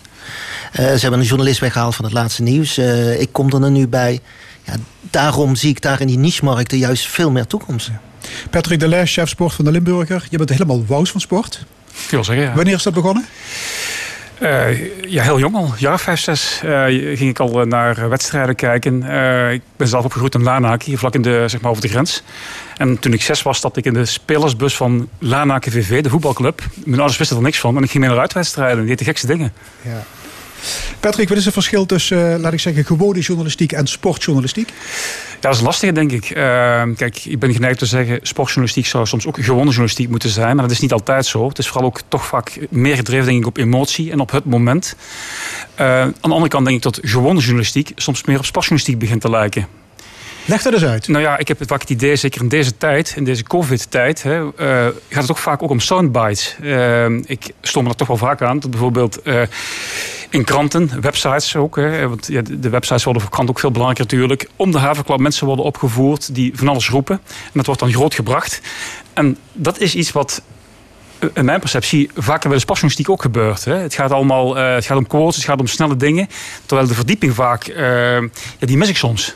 Eh, ze hebben een journalist weggehaald van het laatste nieuws. Eh, ik kom er nu bij. Ja, daarom zie ik daar in die niche-markten juist veel meer toekomst. Patrick Delay, chef sport van de Limburger. Je bent helemaal wous van sport. Ik wil zeggen, ja. Wanneer is dat begonnen? Eh, ja, heel jong al. Jaar of vijf, zes eh, ging ik al eh, naar wedstrijden kijken. Eh, ik ben zelf opgegroeid in Lanaken, hier vlak in de, zeg maar, over de grens. En toen ik zes was, stapte ik in de spelersbus van Lanaken VV, de voetbalclub. Mijn ouders wisten er niks van. En ik ging mee naar uitwedstrijden. Die deed de gekste dingen. Ja. Patrick, wat is het verschil tussen, eh, laat ik zeggen, gewone journalistiek en sportjournalistiek? Ja, dat is lastig, denk ik. Eh, kijk, ik ben geneigd te zeggen, sportjournalistiek zou soms ook gewone journalistiek moeten zijn. Maar dat is niet altijd zo. Het is vooral ook toch vaak meer gedreven, denk ik, op emotie en op het moment. Eh, aan de andere kant denk ik dat gewone journalistiek soms meer op sportjournalistiek begint te lijken. Leg dat eens uit. Nou ja, ik heb vaak het idee, zeker in deze tijd, in deze COVID-tijd, eh, gaat het toch vaak ook om soundbites. Eh, ik stond er toch wel vaak aan dat bijvoorbeeld eh, in kranten, websites ook, hè, want ja, de websites worden voor kranten ook veel belangrijker natuurlijk, om de havenklap mensen worden opgevoerd die van alles roepen. En dat wordt dan groot gebracht. En dat is iets wat in mijn perceptie vaker bij de sportjournalistiek ook gebeurt. Hè. Het gaat allemaal het gaat om quotes, het gaat om snelle dingen. Terwijl de verdieping vaak, ja, die mis ik soms.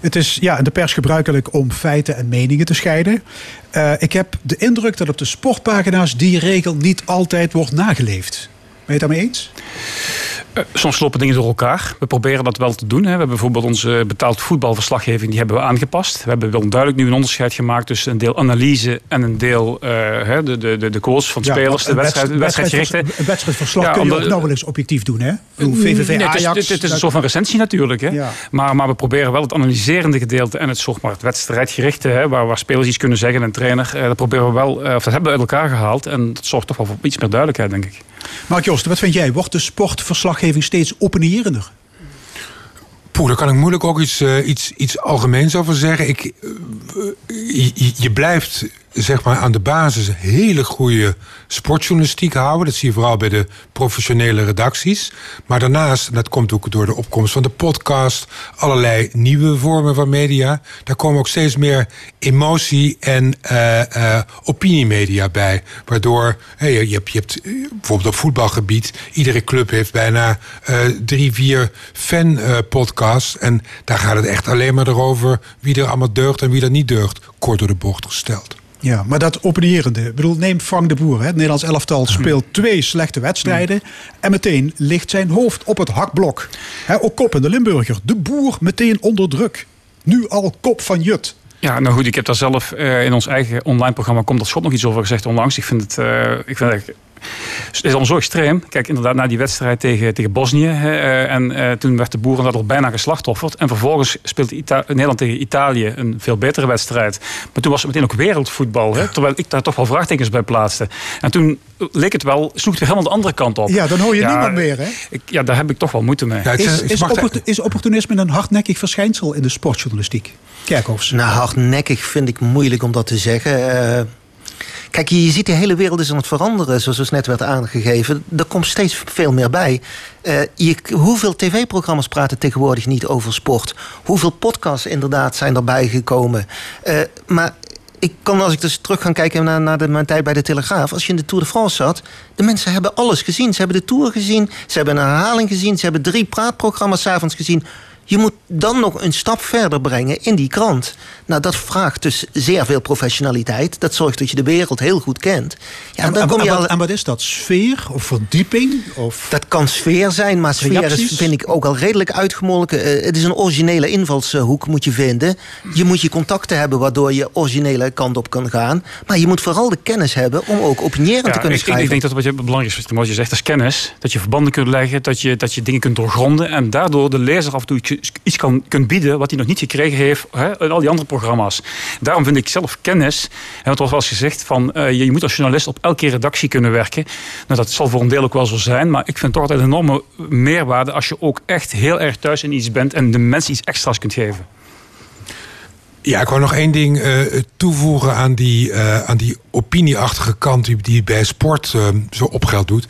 Het is ja, in de pers gebruikelijk om feiten en meningen te scheiden. Eh, ik heb de indruk dat op de sportpagina's die regel niet altijd wordt nageleefd. Ben je het daarmee eens? Eh, Soms lopen dingen door elkaar. We proberen dat wel te doen. Hè. We hebben bijvoorbeeld onze betaald voetbalverslaggeving die hebben we aangepast. We hebben wel duidelijk nu een onderscheid gemaakt tussen een deel analyse en een deel eh, de, de, de, de goals van Ja, spelers, de wedstrijd, wedstrijd- wedstrijdgerichte. Een wedstrijdverslag Ja, kun je ook nauwelijks objectief doen, hè? VVV Nee, het, is, Ajax. het, is een soort van recensie natuurlijk. Hè. Ja. Maar, maar we proberen wel het analyserende gedeelte en het, soort maar het wedstrijdgerichte, hè, waar, waar spelers iets kunnen zeggen en trainer, eh, dat proberen we wel, of dat hebben we uit elkaar gehaald. En dat zorgt toch wel voor iets meer duidelijkheid, denk ik. Mark Wat vind jij? Wordt de sportverslaggeving steeds opinierender? Poeh, daar kan ik moeilijk ook iets, eh, iets, iets algemeens over zeggen. Ik, eh, je, je blijft zeg maar, aan de basis hele goede sportjournalistiek houden. Dat zie je vooral bij de professionele redacties. Maar daarnaast, en dat komt ook door de opkomst van de podcast... allerlei nieuwe vormen van media... daar komen ook steeds meer emotie- en eh, eh, opiniemedia bij. Waardoor, hey, je, hebt, eh, bijvoorbeeld op voetbalgebied... iedere club heeft bijna drie, vier fan-podcasts... en daar gaat het echt alleen maar erover... wie er allemaal deugt en wie er niet deugt. Kort door de bocht gesteld. Ja, maar dat opinierende. Ik bedoel, neem Frank de Boer. Hè. Het Nederlands elftal speelt twee slechte wedstrijden. En meteen ligt zijn hoofd op het hakblok. Hè, ook kop in de Limburger. De Boer meteen onder druk. Nu al kop van Jut. Ja, nou goed, ik heb daar zelf eh, in ons eigen online programma komt dat schot nog iets over gezegd onlangs. Ik vind het, eh, ik vind het het is allemaal zo extreem. Kijk, inderdaad, na die wedstrijd tegen, tegen Bosnië. hè, eh, en eh, toen werd de boeren dat al bijna geslachtofferd. En vervolgens speelde Ita- Nederland tegen Italië een veel betere wedstrijd. Maar toen was het meteen ook wereldvoetbal. Hè, terwijl ik daar toch wel vraagtekens bij plaatste. En toen leek het wel, sloeg het weer helemaal de andere kant op. Ja, dan hoor je niemand meer, hè? Ik, ja, daar heb ik toch wel moeite mee. Ja, Is, is opportunisme een hardnekkig verschijnsel in de sportjournalistiek? Kerkhoffs. Nou, hardnekkig vind ik moeilijk om dat te zeggen. Eh, kijk, je, ziet de hele wereld is aan het veranderen, zoals dus net werd aangegeven. Er komt steeds veel meer bij. Eh, hoeveel tv-programma's praten tegenwoordig niet over sport? Hoeveel podcasts inderdaad zijn erbij gekomen? Eh, maar ik kan, als ik dus terug ga kijken naar, naar de, mijn tijd bij de Telegraaf... als je in de Tour de France zat, de mensen hebben alles gezien. Ze hebben de Tour gezien, ze hebben een herhaling gezien... ze hebben drie praatprogramma's 's avonds gezien... Je moet dan nog een stap verder brengen in die krant. Nou, dat vraagt dus zeer veel professionaliteit. Dat zorgt dat je de wereld heel goed kent. Ja, en, dan en- kom je en al... wat, en wat is dat? Sfeer of verdieping? Of... Dat kan sfeer zijn, maar sfeer Reacties? is, vind ik ook al redelijk uitgemolken. Eh, het is een originele invalshoek, moet je vinden. Je moet je contacten hebben waardoor je originele kant op kan gaan. Maar je moet vooral de kennis hebben om ook opinierend te kunnen ik, schrijven. ik denk dat wat je belangrijk is, wat je zegt, dat is kennis. Dat je verbanden kunt leggen, dat je, dat je dingen kunt doorgronden. En daardoor de lezer af en toe iets- kan, kunt bieden wat hij nog niet gekregen heeft hè, al die andere programma's. Daarom vind ik zelf kennis. En wat was wel eens gezegd, van, eh, je, je moet als journalist op elke redactie kunnen werken. Nou, dat zal voor een deel ook wel zo zijn. Maar ik vind toch altijd een enorme meerwaarde als je ook echt heel erg thuis in iets bent en de mensen iets extra's kunt geven. Ja, ik wou nog één ding eh, toevoegen aan die, eh, aan die opinieachtige kant die, bij sport eh, zo opgeld doet.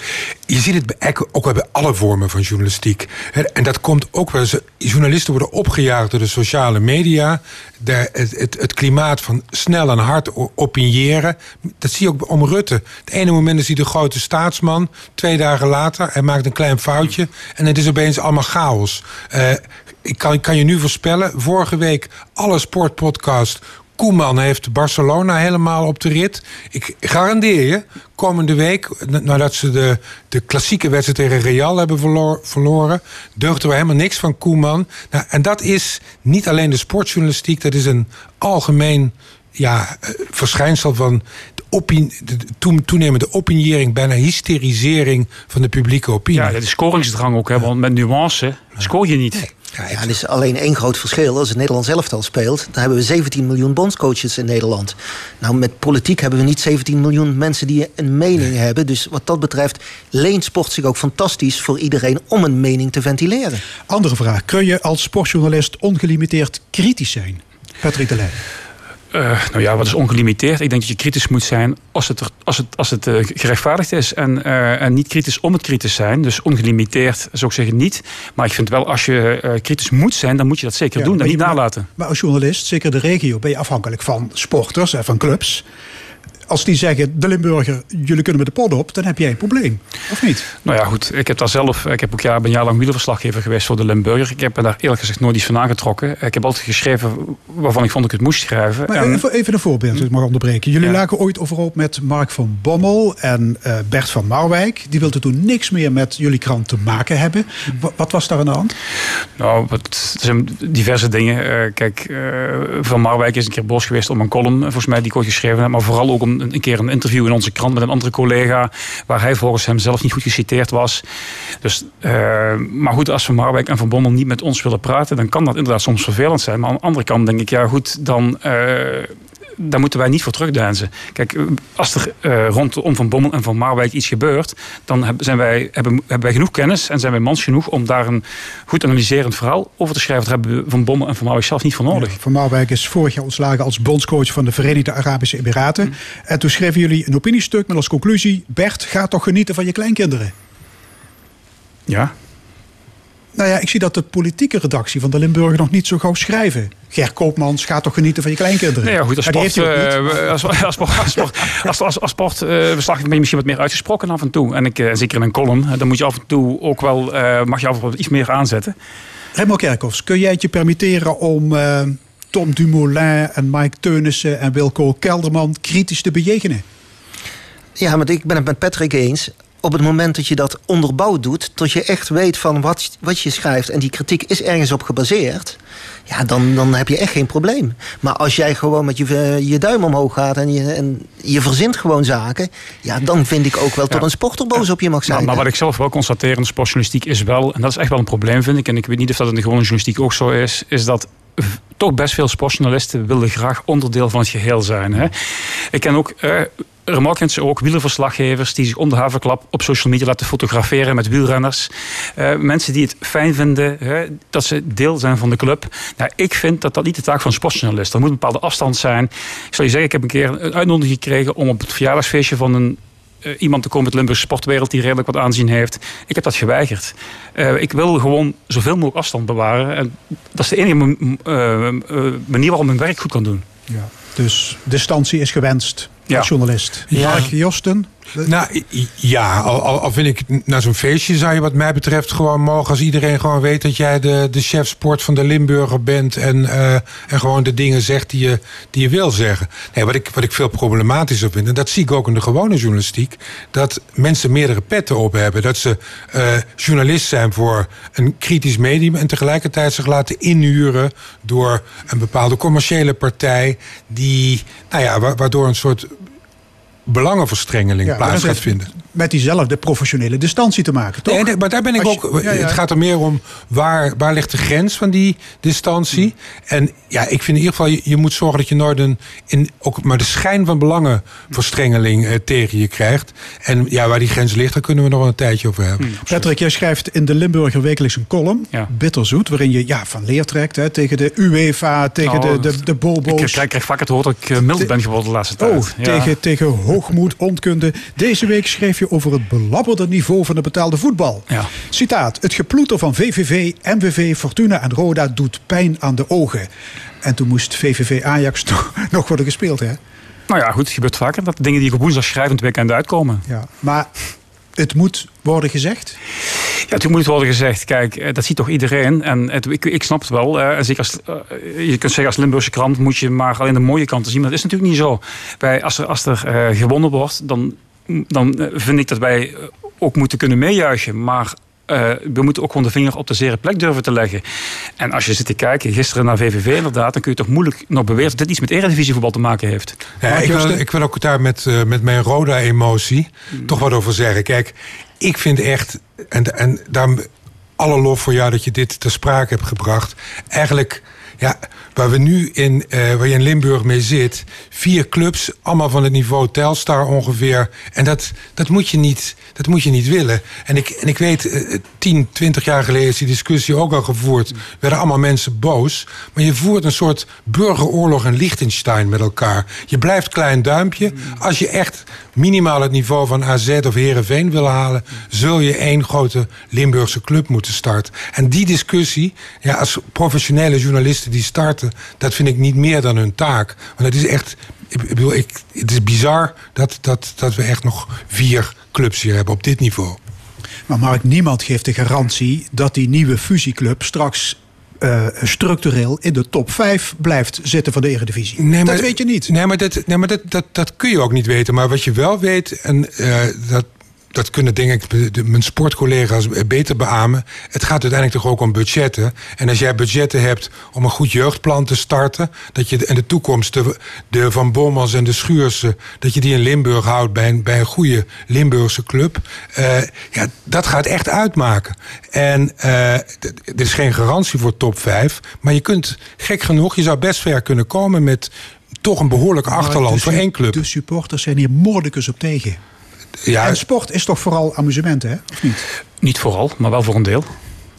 Je ziet het ook bij alle vormen van journalistiek. En dat komt ook wel. Journalisten worden opgejaagd door de sociale media. Het, het, het klimaat van snel en hard opiniëren. Dat zie je ook om Rutte. Het ene moment is hij de grote staatsman. Twee dagen later, hij maakt een klein foutje. En het is opeens allemaal chaos. Ik kan, kan je nu voorspellen, vorige week alle sportpodcast. Koeman heeft Barcelona helemaal op de rit. Ik garandeer je, komende week, nadat ze de, de klassieke wedstrijd tegen Real hebben verloren, deugden we helemaal niks van Koeman. Nou, en dat is niet alleen de sportjournalistiek, dat is een algemeen ja, eh, verschijnsel van opin- de de toe- toenemende opiniëring, bijna hysterisering van de publieke opinie. Ja, de scoringsdrang ook, hè, want met nuance scoor je niet. Ja, er is alleen één groot verschil. Als het Nederlands elftal speelt, dan hebben we 17 miljoen bondscoaches in Nederland. Nou, met politiek hebben we niet 17 miljoen mensen die een mening hebben. Dus wat dat betreft leent sport zich ook fantastisch voor iedereen om een mening te ventileren. Andere vraag. Kun je als sportjournalist ongelimiteerd kritisch zijn? Patrick de Leij. Eh, nou ja, wat is ongelimiteerd? Ik denk dat je kritisch moet zijn als het, er- als het, als het eh, gerechtvaardigd is. En, eh, en niet kritisch om het kritisch zijn. Dus ongelimiteerd zou ik zeggen niet. Maar ik vind wel, als je kritisch moet zijn, dan moet je dat zeker Ja, doen. En maar niet nalaten. Maar als journalist, zeker de regio, ben je afhankelijk van sporters en van clubs. Als die zeggen, de Limburger, jullie kunnen met de pot op, dan heb jij een probleem. Of niet? Nou ja, goed. Ik heb daar zelf, ik heb ook jaar, ben een jaar lang wielerverslaggever geweest voor de Limburger. Ik heb daar eerlijk gezegd nooit iets van aangetrokken. Ik heb altijd geschreven waarvan ik vond ik het moest schrijven. Maar En- even, even een voorbeeld, als ik mag onderbreken. Jullie Ja. lagen ooit overhoop met Mark van Bommel en eh, Bert van Marwijk. Die wilden toen niks meer met jullie krant te maken hebben. Wa- wat was daar aan de hand? Nou, het zijn diverse dingen. Eh, kijk, eh, Van Marwijk is een keer boos geweest om een column, volgens mij, die ik ooit geschreven heb. Maar vooral ook om een, keer een interview in onze krant met een andere collega. Waar hij volgens hem zelf niet goed geciteerd was. Dus, eh, maar goed, als Van Marwijk en Van Bommel niet met ons willen praten, dan kan dat inderdaad soms vervelend zijn. Maar aan de andere kant denk ik, ja goed, dan. eh, daar moeten wij niet voor terugdeinzen. Kijk, als er eh, rondom Van Bommel en Van Marwijk iets gebeurt... dan zijn wij, hebben, hebben wij genoeg kennis en zijn wij mans genoeg... om daar een goed analyserend verhaal over te schrijven. Daar hebben we Van Bommel en Van Marwijk zelf niet voor nodig. Van Marwijk is vorig jaar ontslagen als bondscoach van de Verenigde Arabische Emiraten. En toen schreven jullie een opiniestuk met als conclusie... Bert, ga toch genieten van je kleinkinderen. Ja. Nou ja, ik zie dat de politieke redactie van de Limburger nog niet zo gauw schrijven. Ger Koopmans, ga toch genieten van je kleinkinderen. Nee, ja, goed, als sport, eh, als, als, sport- als, sport- als, als, als sportverslaggever ben je misschien wat meer uitgesproken af en toe. En ik, eh, zeker in een column, eh, dan moet je af en toe ook wel, eh, mag je af en toe iets meer aanzetten. Remo Kerkhoffs, kun jij het je permitteren om eh, Tom Dumoulin en Mike Teunissen en Wilco Kelderman kritisch te bejegenen? Ja, maar ik ben het met Patrick eens. Op het moment dat je dat onderbouwd doet, tot je echt weet van wat, wat je schrijft en die kritiek is ergens op gebaseerd, ja, dan, dan heb je echt geen probleem. Maar als jij gewoon met je, eh, je duim omhoog gaat en je, en je verzint gewoon zaken, ja, dan vind ik ook wel tot Ja. een sporter boos op je mag zijn. Maar, maar wat ik zelf wel constateer in de sportjournalistiek is wel, en dat is echt wel een probleem vind ik, en ik weet niet of dat in de gewone journalistiek ook zo is, is dat toch best veel sportjournalisten willen graag onderdeel van het geheel zijn. Hè? Ik ken ook eh remarkends ook wielerverslaggevers die zich om de op social media laten fotograferen met wielrenners. Eh, mensen die het fijn vinden hè, dat ze deel zijn van de club. Nou, ik vind dat dat niet de taak van een sportjournalist. Er moet een bepaalde afstand zijn. Ik zal je zeggen, ik heb een keer een uitnodiging gekregen om op het verjaardagsfeestje van een eh, iemand te komen uit de Limburgse sportwereld die redelijk wat aanzien heeft. Ik heb dat geweigerd. Eh, ik wil gewoon zoveel mogelijk afstand bewaren. En dat is de enige manier waarop mijn werk goed kan doen. Ja. Dus distantie is gewenst Ja. als journalist. Ja. Mark Josten, Nou ja, al, vind ik na zo'n feestje zou je wat mij betreft gewoon mogen als iedereen gewoon weet dat jij de, de chef sport van de Limburger bent en, eh, en gewoon de dingen zegt die je, die je wil zeggen. Nee, wat ik, wat ik veel problematischer vind, en dat zie ik ook in de gewone journalistiek, dat mensen meerdere petten op hebben. Dat ze eh, journalist zijn voor een kritisch medium en tegelijkertijd zich laten inhuren door een bepaalde commerciële partij die, nou ja, wa- waardoor een soort belangenverstrengeling plaats gaat vinden. Met diezelfde professionele distantie te maken, toch? Nee, maar daar ben ik je- ook. ja, ja. Het gaat er meer om waar, waar ligt de grens van die distantie. En ja, ik vind in ieder geval, je, je moet zorgen dat je nooit een, in, ook maar de schijn van belangenverstrengeling eh, tegen je krijgt. En ja, waar die grens ligt, daar kunnen we nog wel een tijdje over hebben. Patrick, jij schrijft in de Limburger wekelijks een column, Ja. Bitterzoet, waarin je ja, van leer trekt hè, tegen de UEFA, tegen Nou, de, de, de Ik bobo's. krijg, krijg vaak het woord dat ik eh, mild ben geworden de laatste tijd. Oh, Ja. tegen, tegen hoogmoed, onkunde. Deze week schreef je over het belabberde niveau van het betaalde voetbal. Ja. Citaat. Het geploeter van VVV, MVV, Fortuna en Roda doet pijn aan de ogen. En toen moest VVV Ajax toch nog worden gespeeld, hè? Nou ja, goed, het gebeurt vaker. Dat dingen die op woensdag het weekend uitkomen. Ja. Maar het moet worden gezegd. Ja, toen moet het worden gezegd, kijk, eh, dat ziet toch iedereen. En het, ik, ik snap het wel. eh, en zeker als, eh, je kunt zeggen als Limburgse krant moet je maar alleen de mooie kanten zien. Maar dat is natuurlijk niet zo. Wij, als er, als er gewonnen wordt, dan, dan eh, vind ik dat wij eh, ook moeten kunnen meejuichen. Maar eh, we moeten ook gewoon de vinger op de zere plek durven te leggen. En als je zit te kijken, gisteren naar VVV inderdaad... dan kun je toch moeilijk nog beweren dat dit iets met eredivisievoetbal te maken heeft. Ja, ik, wil, ik wil ook daar met, met mijn Roda-emotie toch wat over zeggen. Kijk, ik vind echt, en, en daarom alle lof voor jou dat je dit ter sprake hebt gebracht. Eigenlijk, ja, waar we nu in, eh, waar je in Limburg mee zit, vier clubs, allemaal van het niveau Telstar ongeveer. En dat, dat, moet, je niet, dat moet je niet willen. En ik, en ik weet, eh, 10, 20 jaar geleden is die discussie ook al gevoerd. werden allemaal mensen boos. Maar je voert een soort burgeroorlog in Liechtenstein met elkaar. Je blijft klein duimpje. Als je echt minimaal het niveau van AZ of Herenveen wil halen, zul je één grote Limburgse club moeten starten. En die discussie, ja, als professionele journalisten die starten, dat vind ik niet meer dan hun taak. Want het is echt, ik bedoel, ik, het is bizar dat, dat, dat we echt nog vier clubs hier hebben op dit niveau. Maar Mark, niemand geeft de garantie dat die nieuwe fusieclub straks eh, structureel in de top 5 blijft zitten van de Eredivisie. Nee, dat weet je niet. Nee, maar, dat, nee, maar dat, dat, dat kun je ook niet weten. Maar wat je wel weet, en eh, dat, dat kunnen denk ik mijn sportcollega's beter beamen. Het gaat uiteindelijk toch ook om budgetten. En als jij budgetten hebt om een goed jeugdplan te starten, dat je in de toekomst de, de Van Bommels en de Schuursen, dat je die in Limburg houdt bij een, bij een goede Limburgse club. eh, ja, dat gaat echt uitmaken. En d- er is geen garantie voor top 5. Maar je kunt, gek genoeg, je zou best ver kunnen komen met toch een behoorlijke achterland voor één club. De supporters zijn hier moordicus op tegen. Ja, En sport is toch vooral amusement, hè? Of niet? Niet vooral, maar wel voor een deel.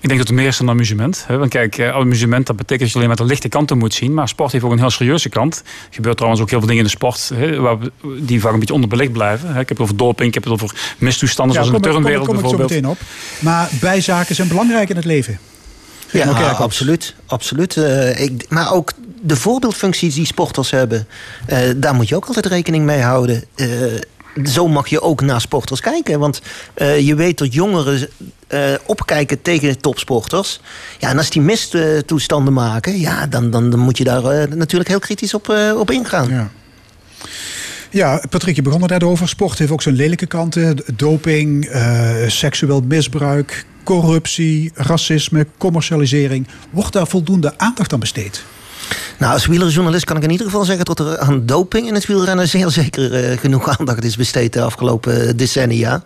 Ik denk dat het meer is dan amusement. Hè? Want kijk, eh, amusement dat betekent dat je alleen maar de lichte kanten moet zien. Maar sport heeft ook een heel serieuze kant. Er gebeurt trouwens ook heel veel dingen in de sport hè, waar we- die vaak een beetje onderbelicht blijven. Hè? Ik heb het over doping, ik heb het over mistoestanden zoals in de kom, ik- kom, ik- turnwereld kom ik zo bijvoorbeeld. meteen op. Maar bijzaken zijn belangrijk in het leven. Ja, Kerkhoffs. absoluut. absoluut. Eh, ik, maar ook de voorbeeldfuncties die sporters hebben, eh, daar moet je ook altijd rekening mee houden. Eh, zo mag je ook naar sporters kijken. Want eh, je weet dat jongeren eh, opkijken tegen topsporters. Ja, en als die mistoestanden maken, ja, dan, dan, dan moet je daar eh, natuurlijk heel kritisch op, op ingaan. Ja. Ja, Patrick, je begon er net over. Sport heeft ook zijn lelijke kanten. Doping, seksueel misbruik, corruptie, racisme, commercialisering. Wordt daar voldoende aandacht aan besteed? Nou, als wielerjournalist kan ik in ieder geval zeggen dat er aan doping in het wielrennen zeer zeker eh, genoeg aandacht is besteed de afgelopen decennia.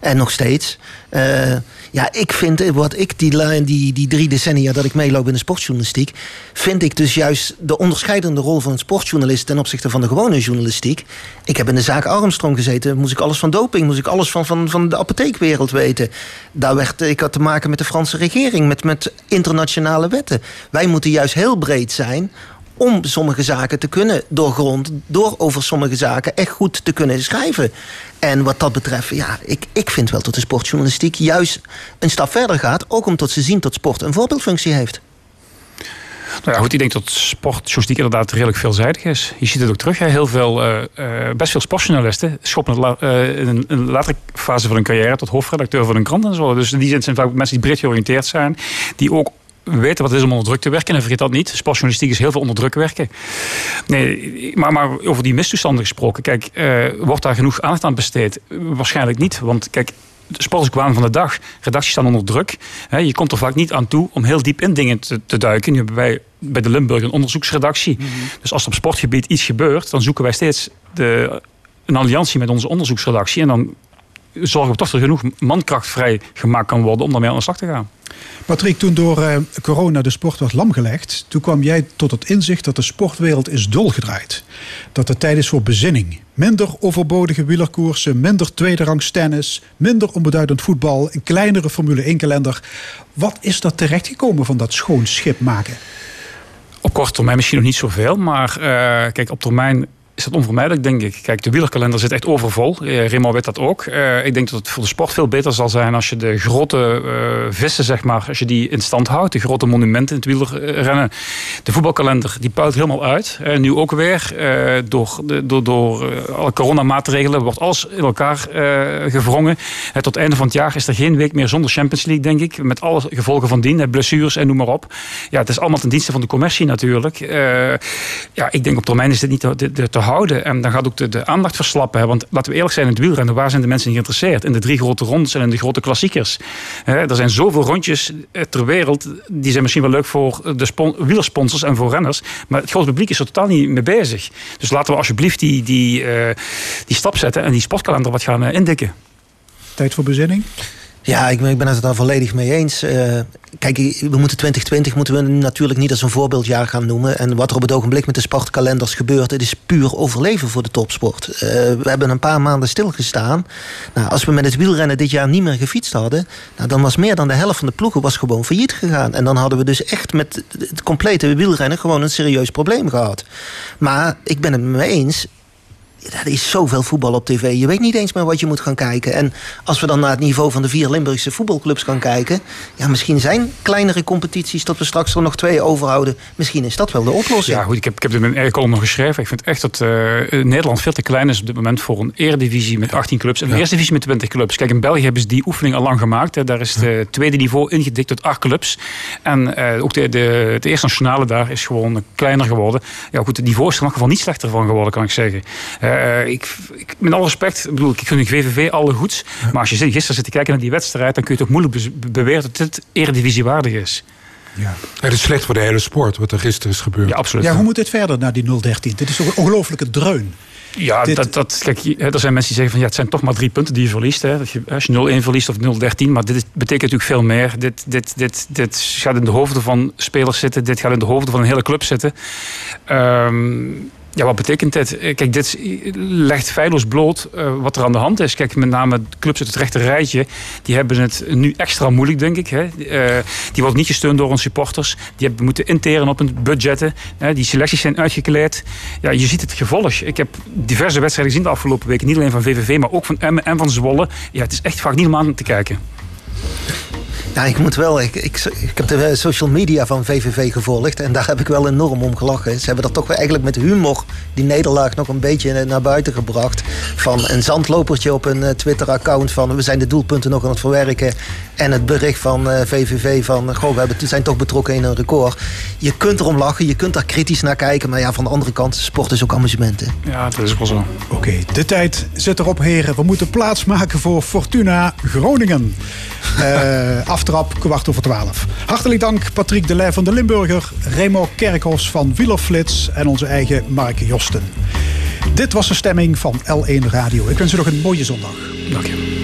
En nog steeds. Eh, ja, ik vind, eh, wat ik die, die, die drie decennia dat ik meeloop in de sportjournalistiek, vind ik dus juist de onderscheidende rol van een sportjournalist ten opzichte van de gewone journalistiek. Ik heb in de zaak Armstrong gezeten, moest ik alles van doping, moest ik alles van, van, van de apotheekwereld weten. Daar werd, ik had te maken met de Franse regering, met, met internationale wetten. Wij moeten juist heel breed zijn om sommige zaken te kunnen doorgronden, door over sommige zaken echt goed te kunnen schrijven. En wat dat betreft, ja, ik, ik vind wel dat de sportjournalistiek juist een stap verder gaat, ook omdat ze zien dat sport een voorbeeldfunctie heeft. Nou ja, goed, ik denk dat sportjournalistiek inderdaad redelijk veelzijdig is. Je ziet het ook terug, heel veel, eh, eh, best veel sportjournalisten schoppen la- eh, in een, latere fase van hun carrière tot hoofdredacteur van een krant en zo. Dus in die zin zijn vaak mensen die breed georiënteerd zijn, die ook weten wat het is om onder druk te werken. En vergeet dat niet, sportjournalistiek is heel veel onder druk werken. Nee, maar, maar over die mistoestanden gesproken, kijk, eh, wordt daar genoeg aandacht aan besteed? Waarschijnlijk niet, want kijk, de sport is waan van de dag. Redacties staan onder druk. Je komt er vaak niet aan toe om heel diep in dingen te, te duiken. Nu hebben wij bij de Limburg een onderzoeksredactie. Dus als er op sportgebied iets gebeurt, dan zoeken wij steeds de, een alliantie met onze onderzoeksredactie. En dan zorgen we toch dat er genoeg mankracht vrij gemaakt kan worden om daarmee aan de slag te gaan. Patrick, toen door eh, corona de sport werd lamgelegd, toen kwam jij tot het inzicht dat de sportwereld is dolgedraaid. Dat het tijd is voor bezinning. Minder overbodige wielerkoersen, minder tweederangs tennis, minder onbeduidend voetbal, een kleinere Formule 1 kalender. Wat is er terechtgekomen van dat schoon schip maken? Op korte termijn misschien nog niet zoveel, maar eh, kijk, op termijn is dat onvermijdelijk, denk ik. Kijk, de wielerkalender zit echt overvol. Uh, Remo weet dat ook. Uh, ik denk dat het voor de sport veel beter zal zijn als je de grote uh, vissen, zeg maar, als je die in stand houdt. De grote monumenten in het wielerrennen. De voetbalkalender, die puilt helemaal uit. nu ook weer. door, de, door, door alle coronamaatregelen wordt alles in elkaar gewrongen. tot het einde van het jaar is er geen week meer zonder Champions League, denk ik. Met alle gevolgen van dien, blessures en noem maar op. Ja, het is allemaal ten dienste van de commercie natuurlijk. ja, ik denk op termijn is dit niet te, te, te En dan gaat ook de, de aandacht verslappen. Hè? Want laten we eerlijk zijn in het wielrennen. Waar zijn de mensen geïnteresseerd? In de drie grote rondes en in de grote klassiekers. Hè, er zijn zoveel rondjes ter wereld. Die zijn misschien wel leuk voor de wielersponsors en voor renners. Maar het grote publiek is er totaal niet mee bezig. Dus laten we alsjeblieft die, die, uh, die stap zetten. En die sportkalender wat gaan uh, indikken. Tijd voor bezinning? Ja, ik, ik ben het daar volledig mee eens. Uh, kijk, we moeten 2020 moeten we natuurlijk niet als een voorbeeldjaar gaan noemen. En wat er op het ogenblik met de sportkalenders gebeurt, het is puur overleven voor de topsport. Uh, we hebben een paar maanden stilgestaan. Nou, als we met het wielrennen dit jaar niet meer gefietst hadden, nou, dan was meer dan de helft van de ploegen was gewoon failliet gegaan. En dan hadden we dus echt met het complete wielrennen gewoon een serieus probleem gehad. Maar ik ben het mee eens er is zoveel voetbal op tv. Je weet niet eens meer wat je moet gaan kijken. En als we dan naar het niveau van de vier Limburgse voetbalclubs gaan kijken... ja, misschien zijn kleinere competities... tot we straks er nog twee overhouden. Misschien is dat wel de oplossing. Ja, goed, ik heb, ik heb dit in mijn column nog geschreven. Ik vind echt dat uh, Nederland veel te klein is op dit moment... voor een eredivisie met 18 clubs en een ja. eerste divisie met 20 clubs. Kijk, in België hebben ze die oefening al lang gemaakt. Hè. Daar is het tweede niveau ingedikt tot acht clubs. En uh, ook de, de, de eerste nationale daar is gewoon kleiner geworden. Ja, goed, het niveau is er in elk geval niet slechter van geworden, kan ik zeggen. Uh, uh, ik, ik, met alle respect, ik bedoel, ik gun de VVV alle goeds. Ja. Maar als je gisteren zit te kijken naar die wedstrijd, dan kun je toch moeilijk be beweren dat dit eredivisiewaardig is. Ja. Het is slecht voor de hele sport, wat er gisteren is gebeurd. Ja, absoluut. Ja, hoe moet dit verder naar die 013? Dit is toch een ongelofelijke dreun. Ja, dit... dat, dat, kijk, er zijn mensen die zeggen van ja, het zijn toch maar drie punten die je verliest. Hè. Als je, als je 0-1 verliest of 0-13, maar dit is, betekent natuurlijk veel meer. Dit, dit, dit, dit gaat in de hoofden van spelers zitten, dit gaat in de hoofden van een hele club zitten. Um, ja, wat betekent dit? Kijk, dit legt feilloos bloot uh, wat er aan de hand is. Kijk, met name clubs uit het rechte rijtje, die hebben het nu extra moeilijk, denk ik. Hè. Die worden niet gesteund door hun supporters. Die hebben moeten interen op hun budgetten. Hè. Die selecties zijn uitgekleed. Ja, je ziet het gevolg. Ik heb diverse wedstrijden gezien de afgelopen weken. Niet alleen van VVV, maar ook van Emmen en van Zwolle. Ja, het is echt vaak niet om aan te kijken. Ja, ik moet wel. Ik, ik, ik heb de social media van VVV gevolgd. En daar heb ik wel enorm om gelachen. Ze hebben dat toch eigenlijk met humor die nederlaag nog een beetje naar buiten gebracht. Van een zandlopertje op een eh, Twitter-account van we zijn de doelpunten nog aan het verwerken. En het bericht van eh, VVV van goh, we hebben, zijn toch betrokken in een record. Je kunt erom lachen, je kunt daar kritisch naar kijken. Maar ja, van de andere kant, sport is ook amusement. Hè. Ja, dat is wel zo. Oké, de tijd zit erop, heren. We moeten plaats maken voor Fortuna Groningen. Eh, aftrap, kwart over twaalf. Hartelijk dank Patrick Delay van de Limburger, Remo Kerkhoffs van Wielerflits en onze eigen Mark Josten. Dit was de stemming van L1 Radio. Ik wens u nog een mooie zondag. Dank je.